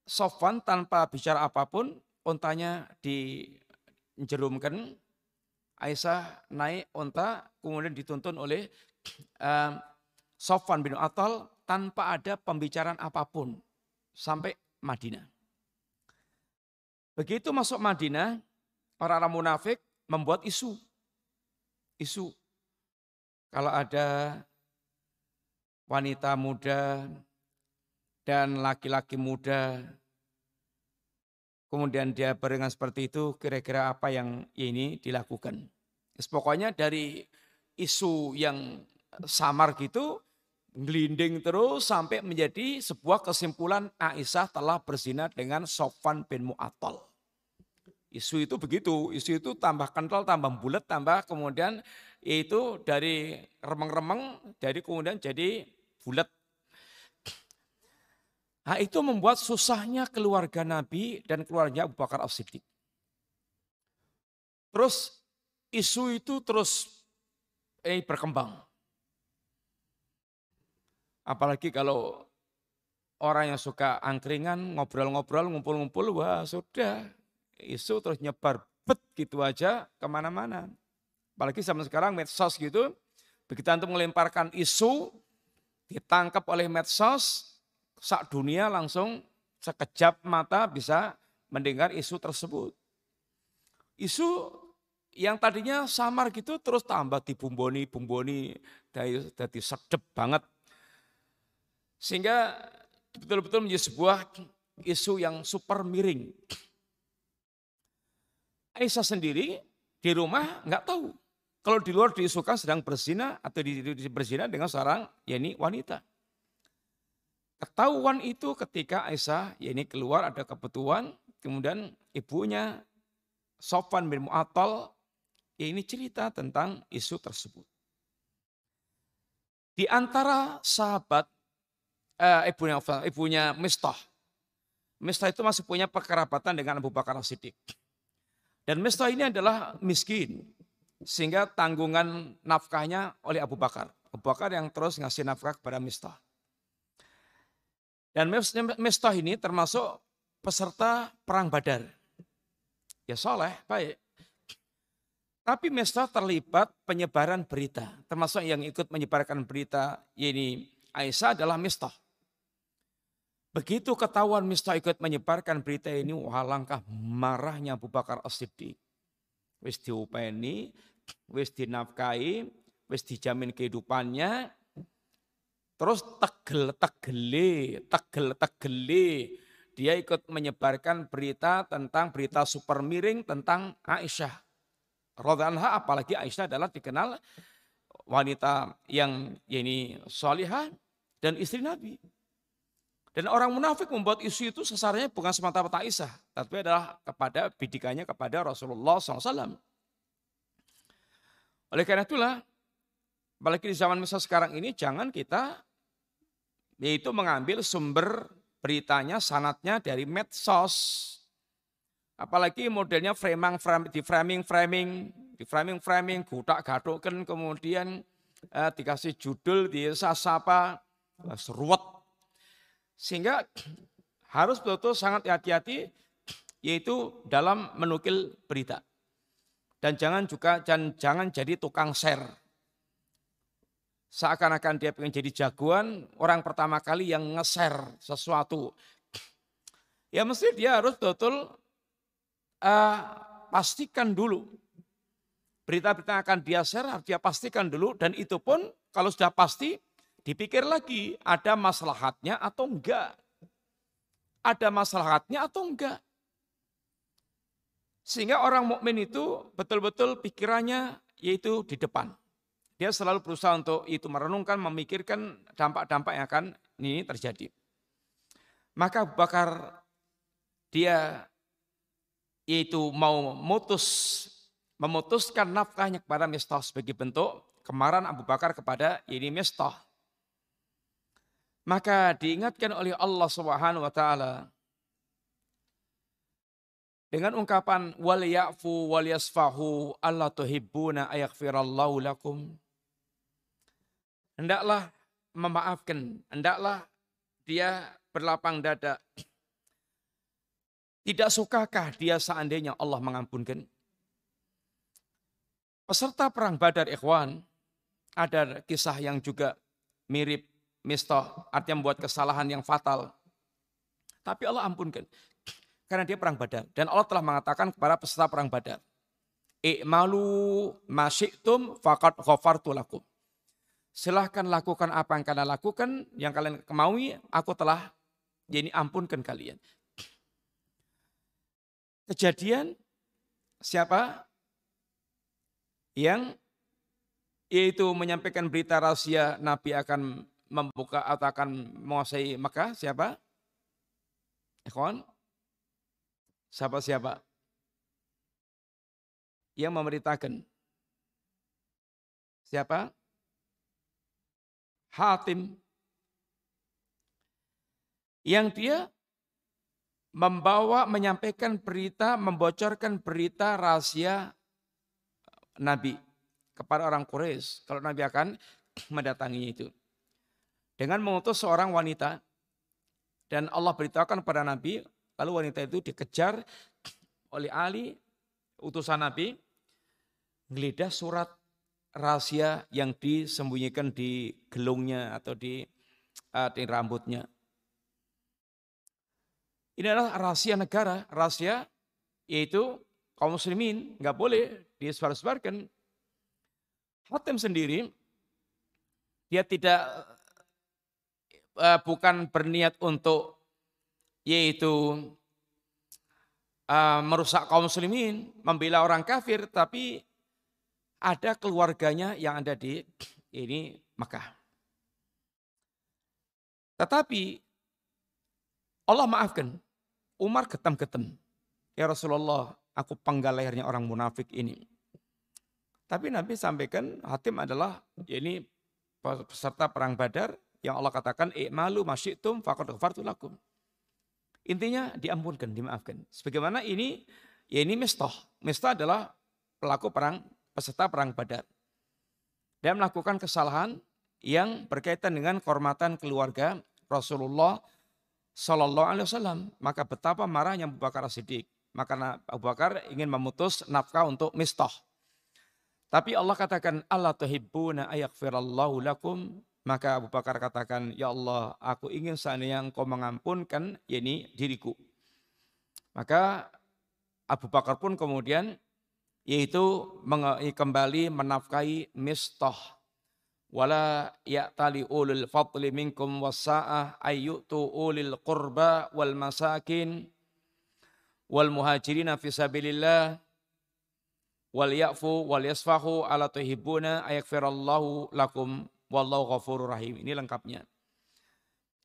Sofwan tanpa bicara apa pun, ontanya dijerumkan. Aisyah naik onta, kemudian dituntun oleh uh, Sofwan bin Atal tanpa ada pembicaraan apa pun sampai Madinah. Begitu masuk Madinah, orang-orang munafik membuat isu. Isu. Kalau ada wanita muda dan laki-laki muda. Kemudian dia barengan seperti itu, kira-kira apa yang ini dilakukan. Pokoknya dari isu yang samar gitu, gelinding terus sampai menjadi sebuah kesimpulan Aisyah telah berzina dengan Sofan bin Mu'attal. Isu itu begitu, isu itu tambah kental, tambah bulat, tambah kemudian itu dari remeng-remeng, dari kemudian jadi bulat Nah itu membuat susahnya keluarga Nabi dan keluarga Abu Bakar As-Siddiq. Terus isu itu terus eh, berkembang. Apalagi kalau orang yang suka angkringan, ngobrol-ngobrol, ngumpul-ngumpul, wah sudah. Isu terus nyebar bet gitu aja ke mana-mana. Apalagi zaman sekarang medsos gitu, begitu antum melemparkan isu, ditangkap oleh medsos, sak dunia langsung sekejap mata bisa mendengar isu tersebut. Isu yang tadinya samar gitu terus tambah dibumboni, bumboni, dari, dari sedep banget. Sehingga betul-betul menjadi sebuah isu yang super miring. Aisyah sendiri di rumah nggak tahu. Kalau di luar diisukan sedang berzina atau di, di, berzina dengan seorang yakni wanita. Ketahuan itu ketika Aisyah ya ini keluar ada kebutuhan, kemudian ibunya Sofan bin Mu'attal ya ini cerita tentang isu tersebut. Di antara sahabat eh, ibunya ibunya Mistah. Mistah itu masih punya perkerabatan dengan Abu Bakar Siddiq. Dan Mistah ini adalah miskin. Sehingga tanggungan nafkahnya oleh Abu Bakar. Abu Bakar yang terus ngasih nafkah kepada Mistah. Dan Mestah ini termasuk peserta perang badar. Ya soleh, baik. Tapi Mestah terlibat penyebaran berita. Termasuk yang ikut menyebarkan berita ini Aisyah adalah Mestah. Begitu ketahuan Mestah ikut menyebarkan berita ini, wah langkah marahnya Abu Bakar As-Siddiq. Wis diupeni, wis dinafkahi, wis dijamin kehidupannya, Terus tegel-tegeli, tegel-tegeli. Dia ikut menyebarkan berita tentang berita super miring tentang Aisyah. Rodhanha apalagi Aisyah adalah dikenal wanita yang ini solihah dan istri Nabi. Dan orang munafik membuat isu itu sesarnya bukan semata-mata Aisyah, tapi adalah kepada bidikannya kepada Rasulullah SAW. Oleh karena itulah, apalagi di zaman masa sekarang ini, jangan kita yaitu mengambil sumber beritanya, sanatnya dari medsos. Apalagi modelnya framing, framing, di framing, framing, di framing, framing, gudak gadukan, kemudian eh, dikasih judul, disapa, seruat. Sehingga <clears throat> harus betul-betul sangat hati-hati yaitu dalam menukil berita. Dan jangan juga jangan, jangan jadi tukang share. Seakan-akan dia pengen jadi jagoan, orang pertama kali yang nge-share sesuatu. Ya mesti dia harus betul uh, pastikan dulu. Berita-berita akan dia share harus dia pastikan dulu dan itu pun kalau sudah pasti dipikir lagi ada maslahatnya atau enggak. Ada maslahatnya atau enggak. Sehingga orang mukmin itu betul-betul pikirannya yaitu di depan. Dia selalu berusaha untuk itu merenungkan, memikirkan dampak-dampak yang akan ini terjadi. Maka Abu Bakar dia yaitu mau memutus memutuskan nafkahnya kepada Mistah sebagai bentuk kemarahan Abu Bakar kepada ini Mistah. Maka diingatkan oleh Allah Subhanahu wa taala dengan ungkapan wal ya'fu wal yasfahu alla tuhibbuna ayaghfirallahu lakum. Hendaklah memaafkan, hendaklah dia berlapang dada. Tidak sukakah dia seandainya Allah mengampunkan? Peserta perang Badar ikhwan, ada kisah yang juga mirip Mistah, artinya membuat kesalahan yang fatal. Tapi Allah ampunkan. Karena dia perang badar. Dan Allah telah mengatakan kepada peserta perang badar. I'malu masyitum fakat ghafartu. Silahkan lakukan apa yang kalian lakukan, yang kalian kemaui, aku telah jadi ampunkan kalian. Kejadian siapa yang yaitu menyampaikan berita rahasia Nabi akan membuka atau akan menguasai Mekah siapa? Ikhwan? Siapa-siapa? Yang memberitakan. Siapa? Hatim. Yang dia membawa, menyampaikan berita, membocorkan berita rahasia Nabi kepada orang Quraisy kalau Nabi akan <clears throat> mendatangi itu. Dengan mengutus seorang wanita dan Allah beritahukan kepada Nabi Lalu wanita itu dikejar <clears throat> oleh Ali, utusan Nabi, geledah surat rahasia yang disembunyikan di gelungnya atau di, uh, di rambutnya. Ini adalah rahasia negara, rahasia yaitu kaum muslimin nggak boleh disebar-sebarkan. Hatim sendiri dia tidak uh, bukan berniat untuk yaitu uh, merusak kaum muslimin, membela orang kafir, tapi ada keluarganya yang ada di ini Mekah. Tetapi Allah maafkan, Umar ketem-ketem. Ya Rasulullah, aku penggal lehernya orang munafik ini. Tapi Nabi sampaikan Hatim adalah ya ini peserta perang Badar yang Allah katakan i'malu masyitum faqad lakum. Intinya diampunkan, dimaafkan. Sebagaimana ini, ya ini Mistah. Mistah adalah pelaku perang, peserta perang badar. Dia melakukan kesalahan yang berkaitan dengan kehormatan keluarga Rasulullah Sallallahu Alaihi Wasallam. Maka betapa marahnya Abu Bakar Siddiq. Maka Abu Bakar ingin memutus nafkah untuk Mistah. Tapi Allah katakan, Allah tuhibbuna ayakfirallahu lakum maka Abu Bakar katakan, Ya Allah, aku ingin seandainya engkau mengampunkan ini diriku. Maka Abu Bakar pun kemudian yaitu kembali menafkahi mistah. Wala ya'tali ulul fadli minkum wasa'ah ayyutu ulil qurba wal masakin wal muhajirina fi sabilillah wal ya'fu wal yasfahu ala tuhibuna ayakfirallahu lakum Wallahu ghafurur rahim. Ini lengkapnya.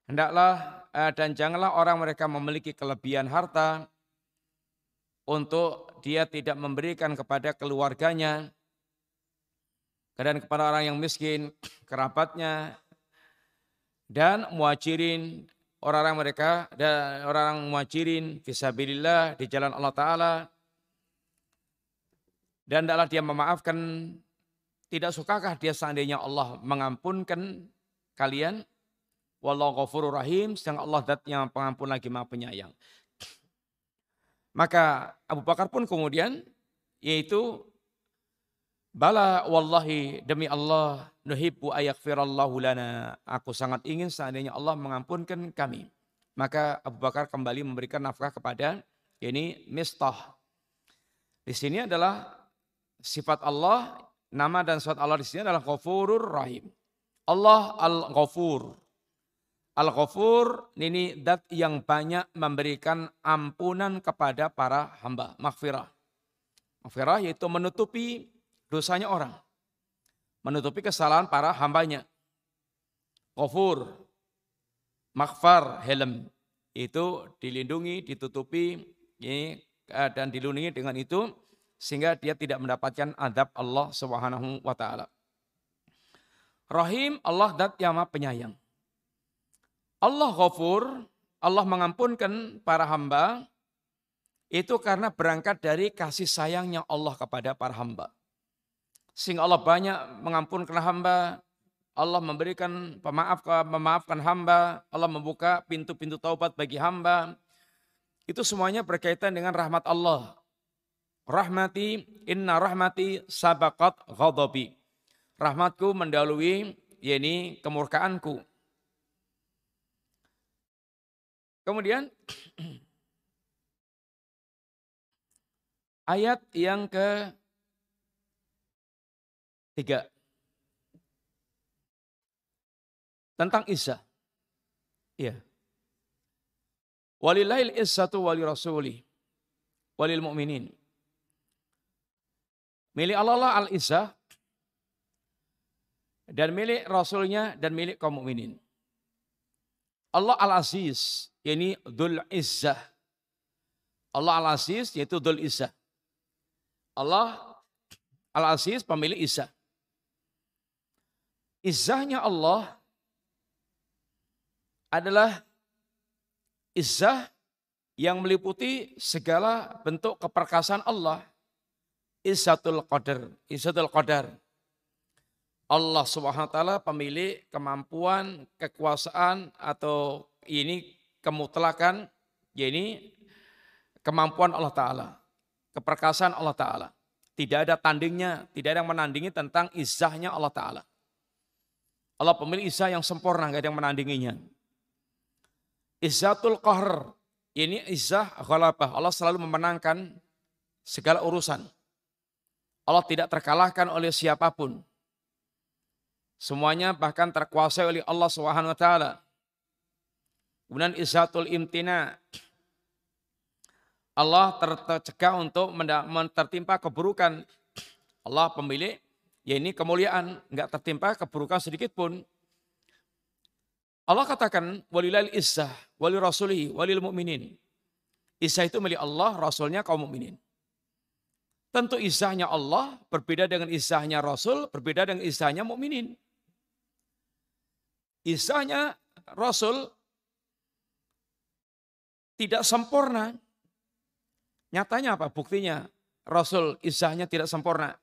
Hendaklah eh, dan janganlah orang mereka memiliki kelebihan harta untuk dia tidak memberikan kepada keluarganya dan kepada orang yang miskin, kerabatnya, dan muajirin orang-orang mereka dan orang-orang muajirin fisabilillah di jalan Allah Ta'ala dan hendaklah dia memaafkan tidak sukakah dia seandainya Allah mengampunkan kalian? Wallahu ghafurur rahim, sedang Allah dat yang pengampun lagi maha penyayang. Maka Abu Bakar pun kemudian yaitu Bala wallahi demi Allah nuhibbu ayaghfirallahu lana. Aku sangat ingin seandainya Allah mengampunkan kami. Maka Abu Bakar kembali memberikan nafkah kepada ini Mistah. Di sini adalah sifat Allah, nama dan sifat Allah di sini adalah Ghafurur Rahim. Allah Al-Ghafur. Al-Ghafur ini dat yang banyak memberikan ampunan kepada para hamba. Maghfirah. Maghfirah yaitu menutupi dosanya orang. Menutupi kesalahan para hambanya. Ghafur. Maghfar, helm. Itu dilindungi, ditutupi eh, dan dilindungi dengan itu sehingga dia tidak mendapatkan adab Allah Subhanahu wa taala. Rahim Allah dat yang penyayang. Allah ghafur, Allah mengampunkan para hamba, itu karena berangkat dari kasih sayangnya Allah kepada para hamba. Sehingga Allah banyak mengampunkan hamba, Allah memberikan pemaaf memaafkan hamba, Allah membuka pintu-pintu taubat bagi hamba. Itu semuanya berkaitan dengan rahmat Allah. Rahmati, inna rahmati sabakat ghadabi. Rahmatku mendahului, yakni kemurkaanku. Kemudian <clears throat> ayat yang ke tiga tentang Isa. Iya. Walillahil izzatu wali rasuli walil mu'minin. Milik Allah lah al-izzah dan milik rasulnya dan milik kaum mukminin. Allah al-aziz yakni Dhul Izzah. Allah Al-Aziz yaitu Dhul Izzah. Allah Al-Aziz pemilik Izzah. Izzahnya Allah adalah Izzah yang meliputi segala bentuk keperkasaan Allah. Izzatul Qadar. Izzatul Qadar. Allah Subhanahu wa taala pemilik kemampuan, kekuasaan atau ini kemutlakan, ini kemampuan Allah Ta'ala, keperkasaan Allah Ta'ala. Tidak ada tandingnya, tidak ada yang menandingi tentang izahnya Allah Ta'ala. Allah pemilik izah yang sempurna, nggak ada yang menandinginya. Izzatul qahr, ini izah ghalabah. Allah selalu memenangkan segala urusan. Allah tidak terkalahkan oleh siapa pun. Semuanya bahkan terkuasai oleh Allah Subhanahu taala. Kemudian isatul imtina. Allah tercegah untuk tertimpa keburukan. Allah pemilik, ya ini kemuliaan, nggak tertimpa keburukan sedikit pun. Allah katakan walilal izzah, wali rasuli, walil mu'minin. Izzah itu milik Allah, rasulnya kaum mukminin. Tentu izzahnya Allah berbeda dengan izzahnya Rasul, berbeda dengan izzahnya mukminin. Izzahnya Rasul tidak sempurna. Nyatanya apa? Buktinya Rasul isahnya tidak sempurna.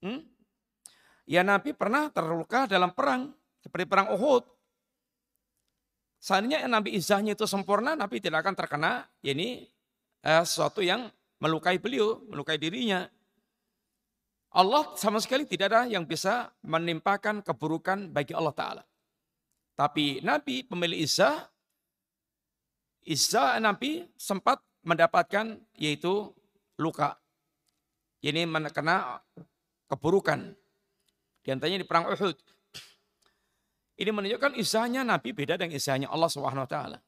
Hmm? Ya Nabi pernah terluka dalam perang. Seperti perang Uhud. Seandainya Nabi isahnya itu sempurna, Nabi tidak akan terkena ini eh, sesuatu yang melukai beliau, melukai dirinya. Allah sama sekali tidak ada yang bisa menimpakan keburukan bagi Allah Ta'ala. Tapi Nabi pemilik Isa Isa Nabi sempat mendapatkan yaitu luka. Ini kena keburukan. Di antaranya di perang Uhud. Ini menunjukkan isahnya Nabi beda dengan isahnya Allah Subhanahu wa taala.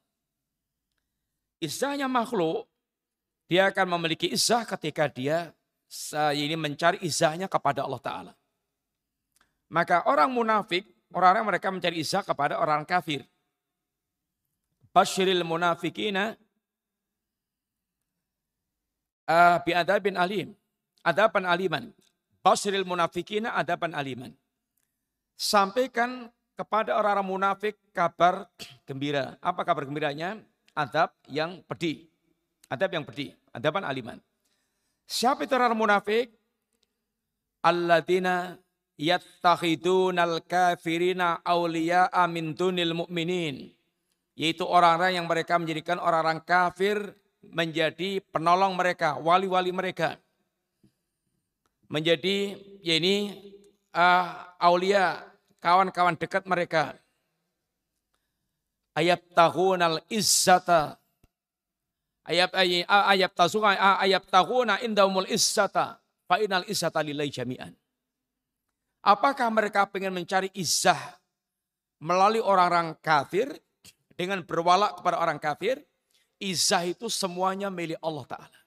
Isahnya makhluk dia akan memiliki isah ketika dia ini mencari isahnya kepada Allah taala. Maka orang munafik, orang-orang mereka mencari isah kepada orang kafir. Bashiril munafikina uh, bi adabin alim. Adaban aliman. Bashiril munafikina adaban aliman. Sampaikan kepada orang-orang munafik kabar gembira. Apa kabar gembiranya? Adab yang pedih. Adab yang pedih. Adaban aliman. Siapa itu orang munafik? alladzina yattakhidunal kafirina awliya'a min dunil mu'minin. Yaitu orang-orang yang mereka menjadikan orang-orang kafir menjadi penolong mereka, wali-wali mereka. Menjadi ya ini uh, aulia, kawan-kawan dekat mereka. Ayat tahunal izzata ayat ayat tasuna ayat tahuna indahumul izzata fa inal izzata lillahi jami'an. Apakah mereka ingin mencari izzah melalui orang-orang kafir dengan berwala kepada orang kafir? Izzah itu semuanya milik Allah Ta'ala.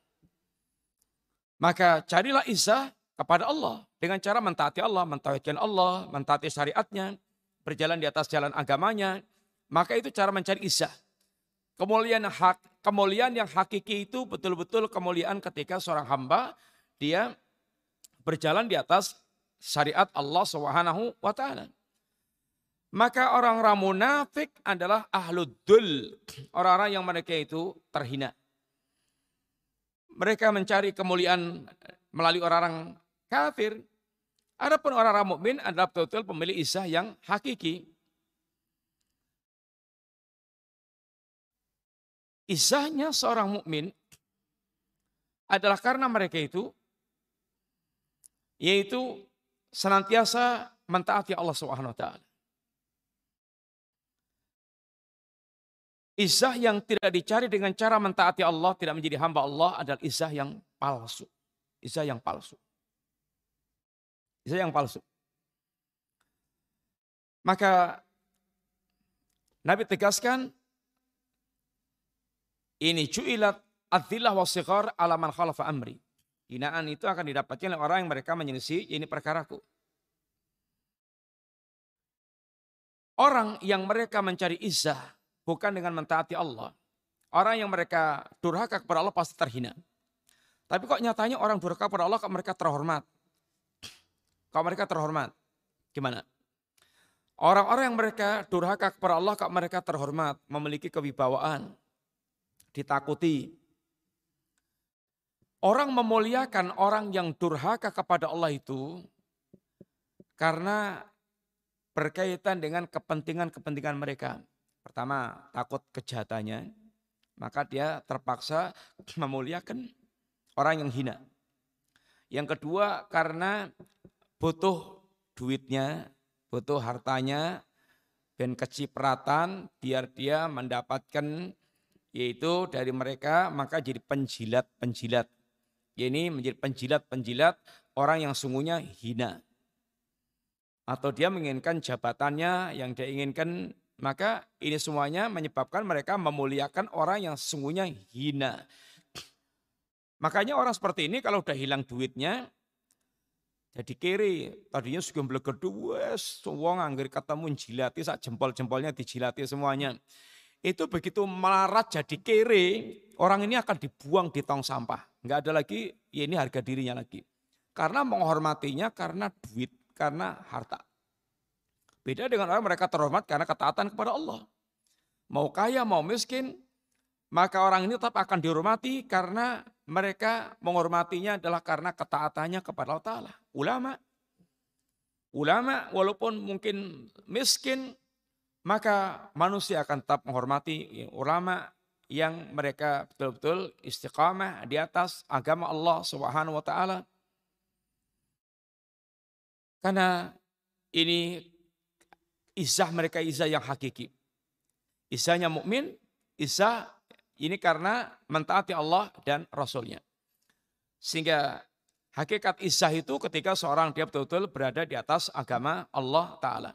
Maka carilah izzah kepada Allah dengan cara mentaati Allah, mentauhidkan Allah, mentaati syariatnya, berjalan di atas jalan agamanya. Maka itu cara mencari izzah. Kemuliaan hak, kemuliaan yang hakiki itu betul-betul kemuliaan ketika seorang hamba dia berjalan di atas syariat Allah Subhanahu wa taala. Maka orang-orang munafik adalah ahludul, orang-orang yang mereka itu terhina. Mereka mencari kemuliaan melalui orang-orang kafir. Adapun orang-orang mukmin adalah betul-betul pemilik isah yang hakiki. Isahnya seorang mukmin adalah karena mereka itu yaitu senantiasa mentaati Allah Subhanahu wa taala. Isah yang tidak dicari dengan cara mentaati Allah, tidak menjadi hamba Allah adalah isah yang palsu. Isah yang palsu. Isah yang palsu. Maka Nabi tegaskan ini cuilat adzillah wa sighar ala man khalafa amri. Hinaan itu akan didapatkan oleh orang yang mereka menyelisih ini perkaraku. Orang yang mereka mencari izah bukan dengan mentaati Allah. Orang yang mereka durhaka kepada Allah pasti terhina. Tapi kok nyatanya orang durhaka kepada Allah kok mereka terhormat. Kok mereka terhormat. Gimana? Orang-orang yang mereka durhaka kepada Allah kok mereka terhormat, memiliki kewibawaan, ditakuti, Orang memuliakan orang yang durhaka kepada Allah itu karena berkaitan dengan kepentingan-kepentingan mereka. Pertama, takut kejahatannya, maka dia terpaksa <clears throat> memuliakan orang yang hina. Yang kedua, karena butuh duitnya, butuh hartanya, dan kecipratan biar dia mendapatkan yaitu dari mereka maka jadi penjilat-penjilat ini menjadi penjilat-penjilat orang yang sungguhnya hina. Atau dia menginginkan jabatannya yang dia inginkan, maka ini semuanya menyebabkan mereka memuliakan orang yang sungguhnya hina. Makanya orang seperti ini kalau udah hilang duitnya, jadi kiri. Tadinya juga belegedu, wes, wong anggar ketemu jilati, sak jempol-jempolnya dijilati semuanya. Itu begitu melarat jadi kiri, orang ini akan dibuang di tong sampah. Enggak ada lagi, ya ini harga dirinya lagi. Karena menghormatinya karena duit, karena harta. Beda dengan orang mereka terhormat karena ketaatan kepada Allah. Mau kaya, mau miskin, maka orang ini tetap akan dihormati karena mereka menghormatinya adalah karena ketaatannya kepada Allah Ta'ala. Ulama, ulama walaupun mungkin miskin, maka manusia akan tetap menghormati ulama yang mereka betul-betul istiqamah di atas agama Allah Subhanahu wa taala. Karena ini izah mereka izah yang hakiki. Izahnya mukmin, izah ini karena mentaati Allah dan Rasulnya. Sehingga hakikat izah itu ketika seorang dia betul-betul berada di atas agama Allah Ta'ala.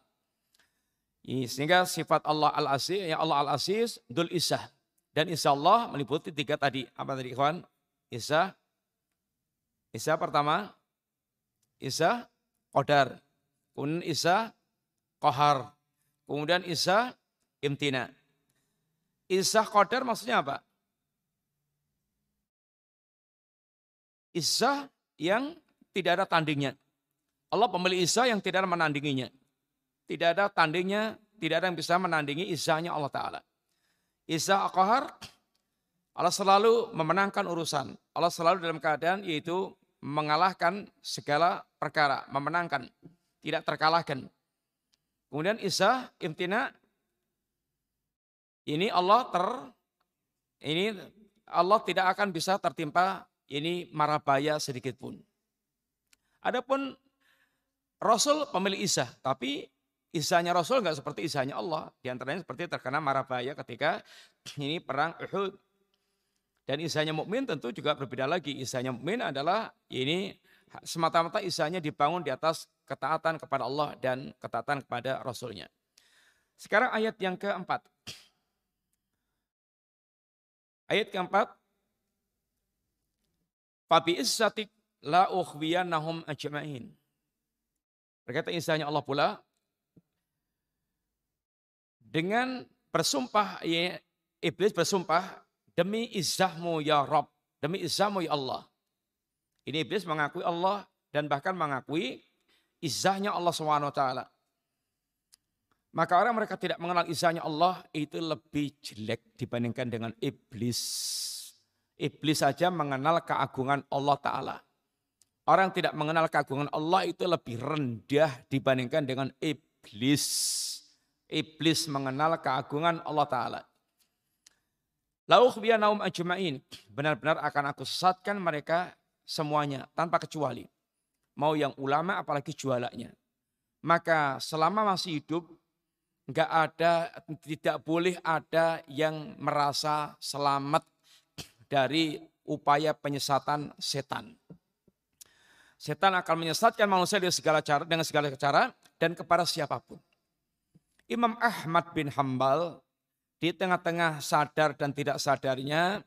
Sehingga sifat Allah Al-Aziz, ya Allah Al-Aziz, Dul Izah. Dan insya Allah meliputi tiga tadi. Apa tadi ikhwan? Isa. Isa pertama. Isa Qadar. Kemudian Isa Kohar. Kemudian Isa Imtina. Isa Qadar maksudnya apa? Isa yang tidak ada tandingnya. Allah pemilik Isa yang tidak ada menandinginya. Tidak ada tandingnya, tidak ada yang bisa menandingi Isanya Allah Ta'ala. Isa Aqahar, Allah selalu memenangkan urusan. Allah selalu dalam keadaan yaitu mengalahkan segala perkara, memenangkan, tidak terkalahkan. Kemudian Isa imtina ini Allah ter ini Allah tidak akan bisa tertimpa ini marabaya sedikit pun. Adapun Rasul pemilik Isa, tapi Isanya Rasul nggak seperti Isanya Allah. Di antaranya seperti terkena marabaya ketika ini perang Uhud. Dan Isanya mukmin tentu juga berbeda lagi. Isanya mukmin adalah ini semata-mata Isanya dibangun di atas ketaatan kepada Allah dan ketaatan kepada Rasulnya. Sekarang ayat yang keempat. Ayat keempat. Fabi issatik la ukhwiyanahum ajma'in. Berkata Isanya Allah pula, dengan bersumpah, ya, iblis bersumpah, demi izahmu ya Rob, demi izahmu ya Allah. Ini iblis mengakui Allah dan bahkan mengakui izahnya Allah SWT. Maka orang mereka tidak mengenal izahnya Allah itu lebih jelek dibandingkan dengan iblis. Iblis saja mengenal keagungan Allah Ta'ala. Orang tidak mengenal keagungan Allah itu lebih rendah dibandingkan dengan iblis. Iblis mengenal keagungan Allah Ta'ala. Lauh naum ajma'in. Benar-benar akan aku sesatkan mereka semuanya tanpa kecuali. Mau yang ulama apalagi jualanya. Maka selama masih hidup nggak ada tidak boleh ada yang merasa selamat dari upaya penyesatan setan. Setan akan menyesatkan manusia dengan segala cara dengan segala cara dan kepada siapa pun. Imam Ahmad bin Hambal di tengah-tengah sadar dan tidak sadarnya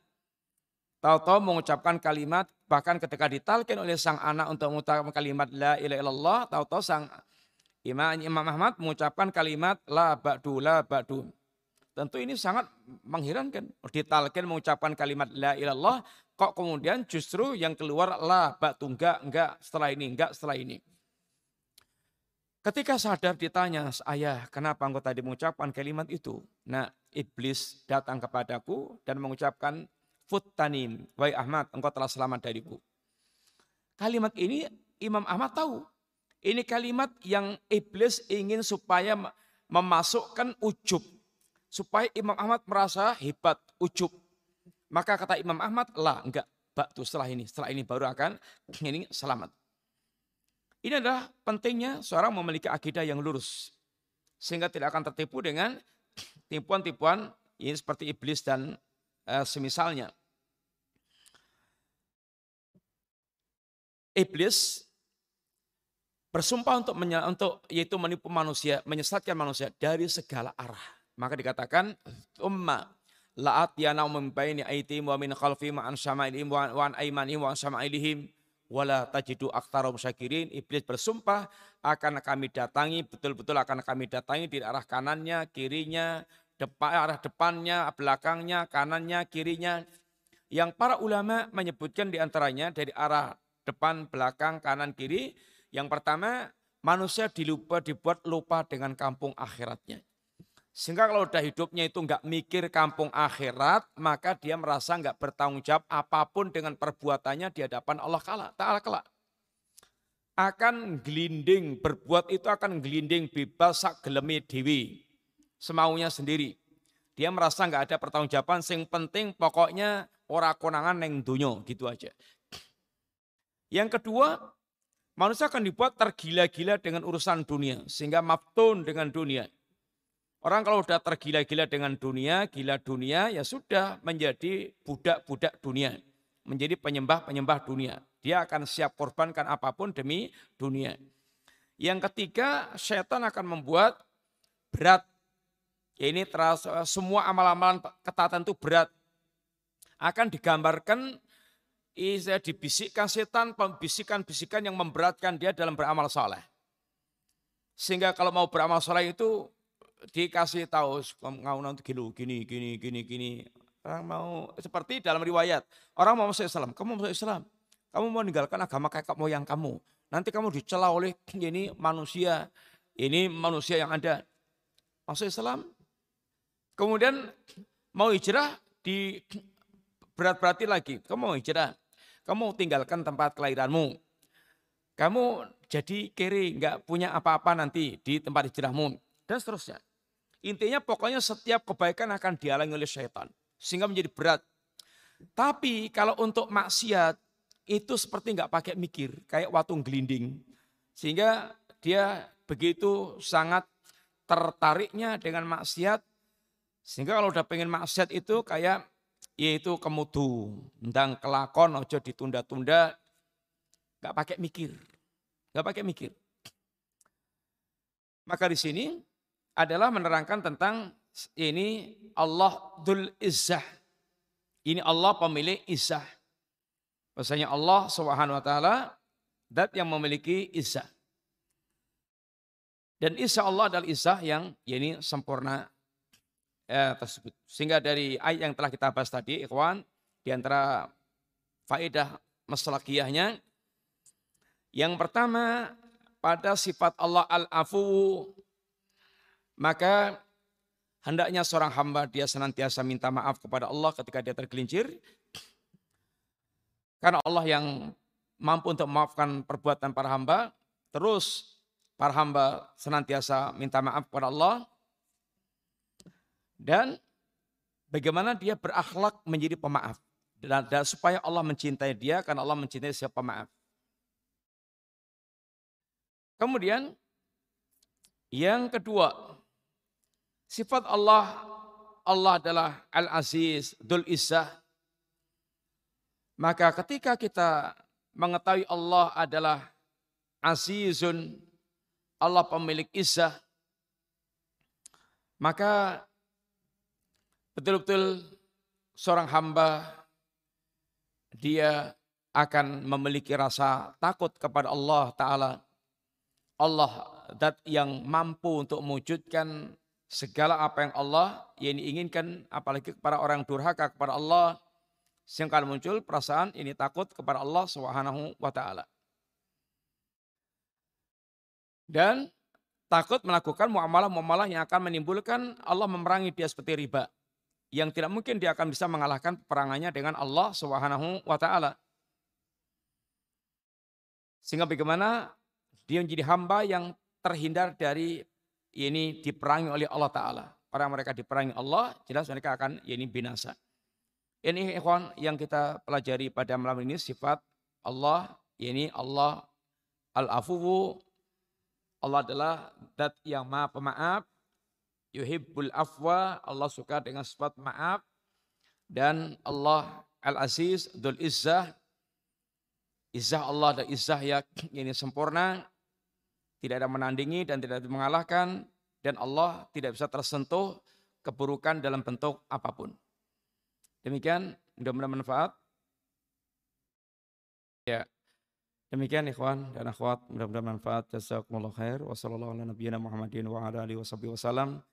tahu-tahu mengucapkan kalimat bahkan ketika ditalkin oleh sang anak untuk mengucapkan kalimat la ilaha illallah tahu-tahu sang Imam Imam Ahmad mengucapkan kalimat la ba'du la ba'du. Tentu ini sangat mengherankan. Ditalkin mengucapkan kalimat la ilallah, kok kemudian justru yang keluar la ba'du enggak, enggak setelah ini, enggak setelah ini. Ketika sadar ditanya, ayah kenapa engkau tadi mengucapkan kalimat itu? Nah, iblis datang kepadaku dan mengucapkan tanim, wahai Ahmad, engkau telah selamat dariku. Kalimat ini Imam Ahmad tahu. Ini kalimat yang iblis ingin supaya memasukkan ujub. Supaya Imam Ahmad merasa hebat, ujub. Maka kata Imam Ahmad, lah enggak, bak setelah ini, setelah ini baru akan <clears throat> ini selamat. Ini adalah pentingnya seorang memiliki akidah yang lurus. Sehingga tidak akan tertipu dengan <clears throat> tipuan-tipuan ini seperti iblis dan e, semisalnya. Iblis bersumpah untuk untuk yaitu menipu manusia, menyesatkan manusia dari segala arah. Maka dikatakan umma la'at yana min baini aitim wa min khalfi ma'an syama'ilihim wa an aimanihim wa an wala tajidu aktarum syakirin. Iblis bersumpah akan kami datangi, betul-betul akan kami datangi di arah kanannya, kirinya, depan, arah depannya, belakangnya, kanannya, kirinya. Yang para ulama menyebutkan di antaranya dari arah depan, belakang, kanan, kiri. Yang pertama, manusia dilupa, dibuat lupa dengan kampung akhiratnya. Sehingga kalau udah hidupnya itu nggak mikir kampung akhirat, maka dia merasa nggak bertanggung jawab apa pun dengan perbuatannya di hadapan Allah Ta'ala kelak. Akan gelinding, berbuat itu akan gelinding bebas sak gelemi dewi. Semaunya sendiri. Dia merasa nggak ada pertanggungjawaban, sing penting pokoknya ora konangan neng dunyo, gitu aja. Yang kedua, manusia akan dibuat tergila-gila dengan urusan dunia, sehingga maftun dengan dunia Orang kalau sudah tergila-gila dengan dunia, gila dunia, ya sudah menjadi budak-budak dunia. Menjadi penyembah-penyembah dunia. Dia akan siap korbankan apa pun demi dunia. Yang ketiga, setan akan membuat berat. Ya ini terasa, semua amalan-amalan ketatan itu berat. Akan digambarkan dibisikkan setan, bisikan-bisikan yang memberatkan dia dalam beramal soleh. Sehingga kalau mau beramal soleh itu dikasih tahu ngau nanti gini gini gini gini orang mau seperti dalam riwayat orang mau masuk Islam kamu masuk Islam? Kamu mau meninggalkan agama kakak moyang kamu? Nanti kamu dicela oleh <clears throat> ini manusia ini manusia yang ada. Masuk Islam. Kemudian mau hijrah di <clears throat> berat-berati lagi. Kamu mau hijrah kamu tinggalkan tempat kelahiranmu. Kamu jadi kiri, nggak punya apa-apa nanti di tempat hijrahmu. Dan seterusnya. Intinya pokoknya setiap kebaikan akan dihalangi oleh syaitan. Sehingga menjadi berat. Tapi kalau untuk maksiat, itu seperti nggak pakai mikir. Kayak watung gelinding. Sehingga dia begitu sangat tertariknya dengan maksiat. Sehingga kalau udah pengen maksiat itu kayak yaitu kemudu, ndang kelakon ojo ditunda-tunda, nggak pakai mikir, nggak pakai mikir. Maka di sini adalah menerangkan tentang ini Allah Dul Izzah. Ini Allah pemilik Izzah. Bahasanya Allah Subhanahu wa taala dat yang memiliki Izzah. Dan Izzah Allah adalah Izzah yang ya ini sempurna eh, tersebut. Sehingga dari ayat yang telah kita bahas tadi, ikhwan, di antara faedah masalahiyahnya, yang pertama pada sifat Allah al-afu, maka hendaknya seorang hamba dia senantiasa minta maaf kepada Allah ketika dia tergelincir. Karena Allah yang mampu untuk memaafkan perbuatan para hamba, terus para hamba senantiasa minta maaf kepada Allah dan bagaimana dia berakhlak menjadi pemaaf. Dan, dan supaya Allah mencintai dia karena Allah mencintai siapa pemaaf. Kemudian yang kedua, sifat Allah Allah adalah Al-Aziz, Dul Izzah. Maka ketika kita mengetahui Allah adalah Azizun, Allah pemilik Izzah, maka betul-betul seorang hamba dia akan memiliki rasa takut kepada Allah Ta'ala. Allah dat yang mampu untuk mewujudkan segala apa yang Allah yang diinginkan apalagi kepada orang durhaka kepada Allah sehingga muncul perasaan ini takut kepada Allah Subhanahu wa taala. Dan takut melakukan muamalah-muamalah yang akan menimbulkan Allah memerangi dia seperti riba yang tidak mungkin dia akan bisa mengalahkan peperangannya dengan Allah Subhanahu wa taala. Sehingga bagaimana dia menjadi hamba yang terhindar dari ini diperangi oleh Allah taala. Orang mereka diperangi Allah, jelas mereka akan ini binasa. Ini ikhwan yang kita pelajari pada malam ini sifat Allah, ini Allah Al-Afuwu. Allah adalah dat yang maha pemaaf, yuhibbul afwa, Allah suka dengan sifat maaf dan Allah Al-Aziz, Dhul Izzah, Izzah Allah dan Izzah yang ini sempurna, tidak ada menandingi dan tidak ada mengalahkan dan Allah tidak bisa tersentuh keburukan dalam bentuk apa pun. Demikian, mudah-mudahan manfaat. Ya. Demikian ikhwan dan akhwat, mudah-mudahan manfaat. Jazakumullah khair. Wassalamualaikum warahmatullahi wabarakatuh.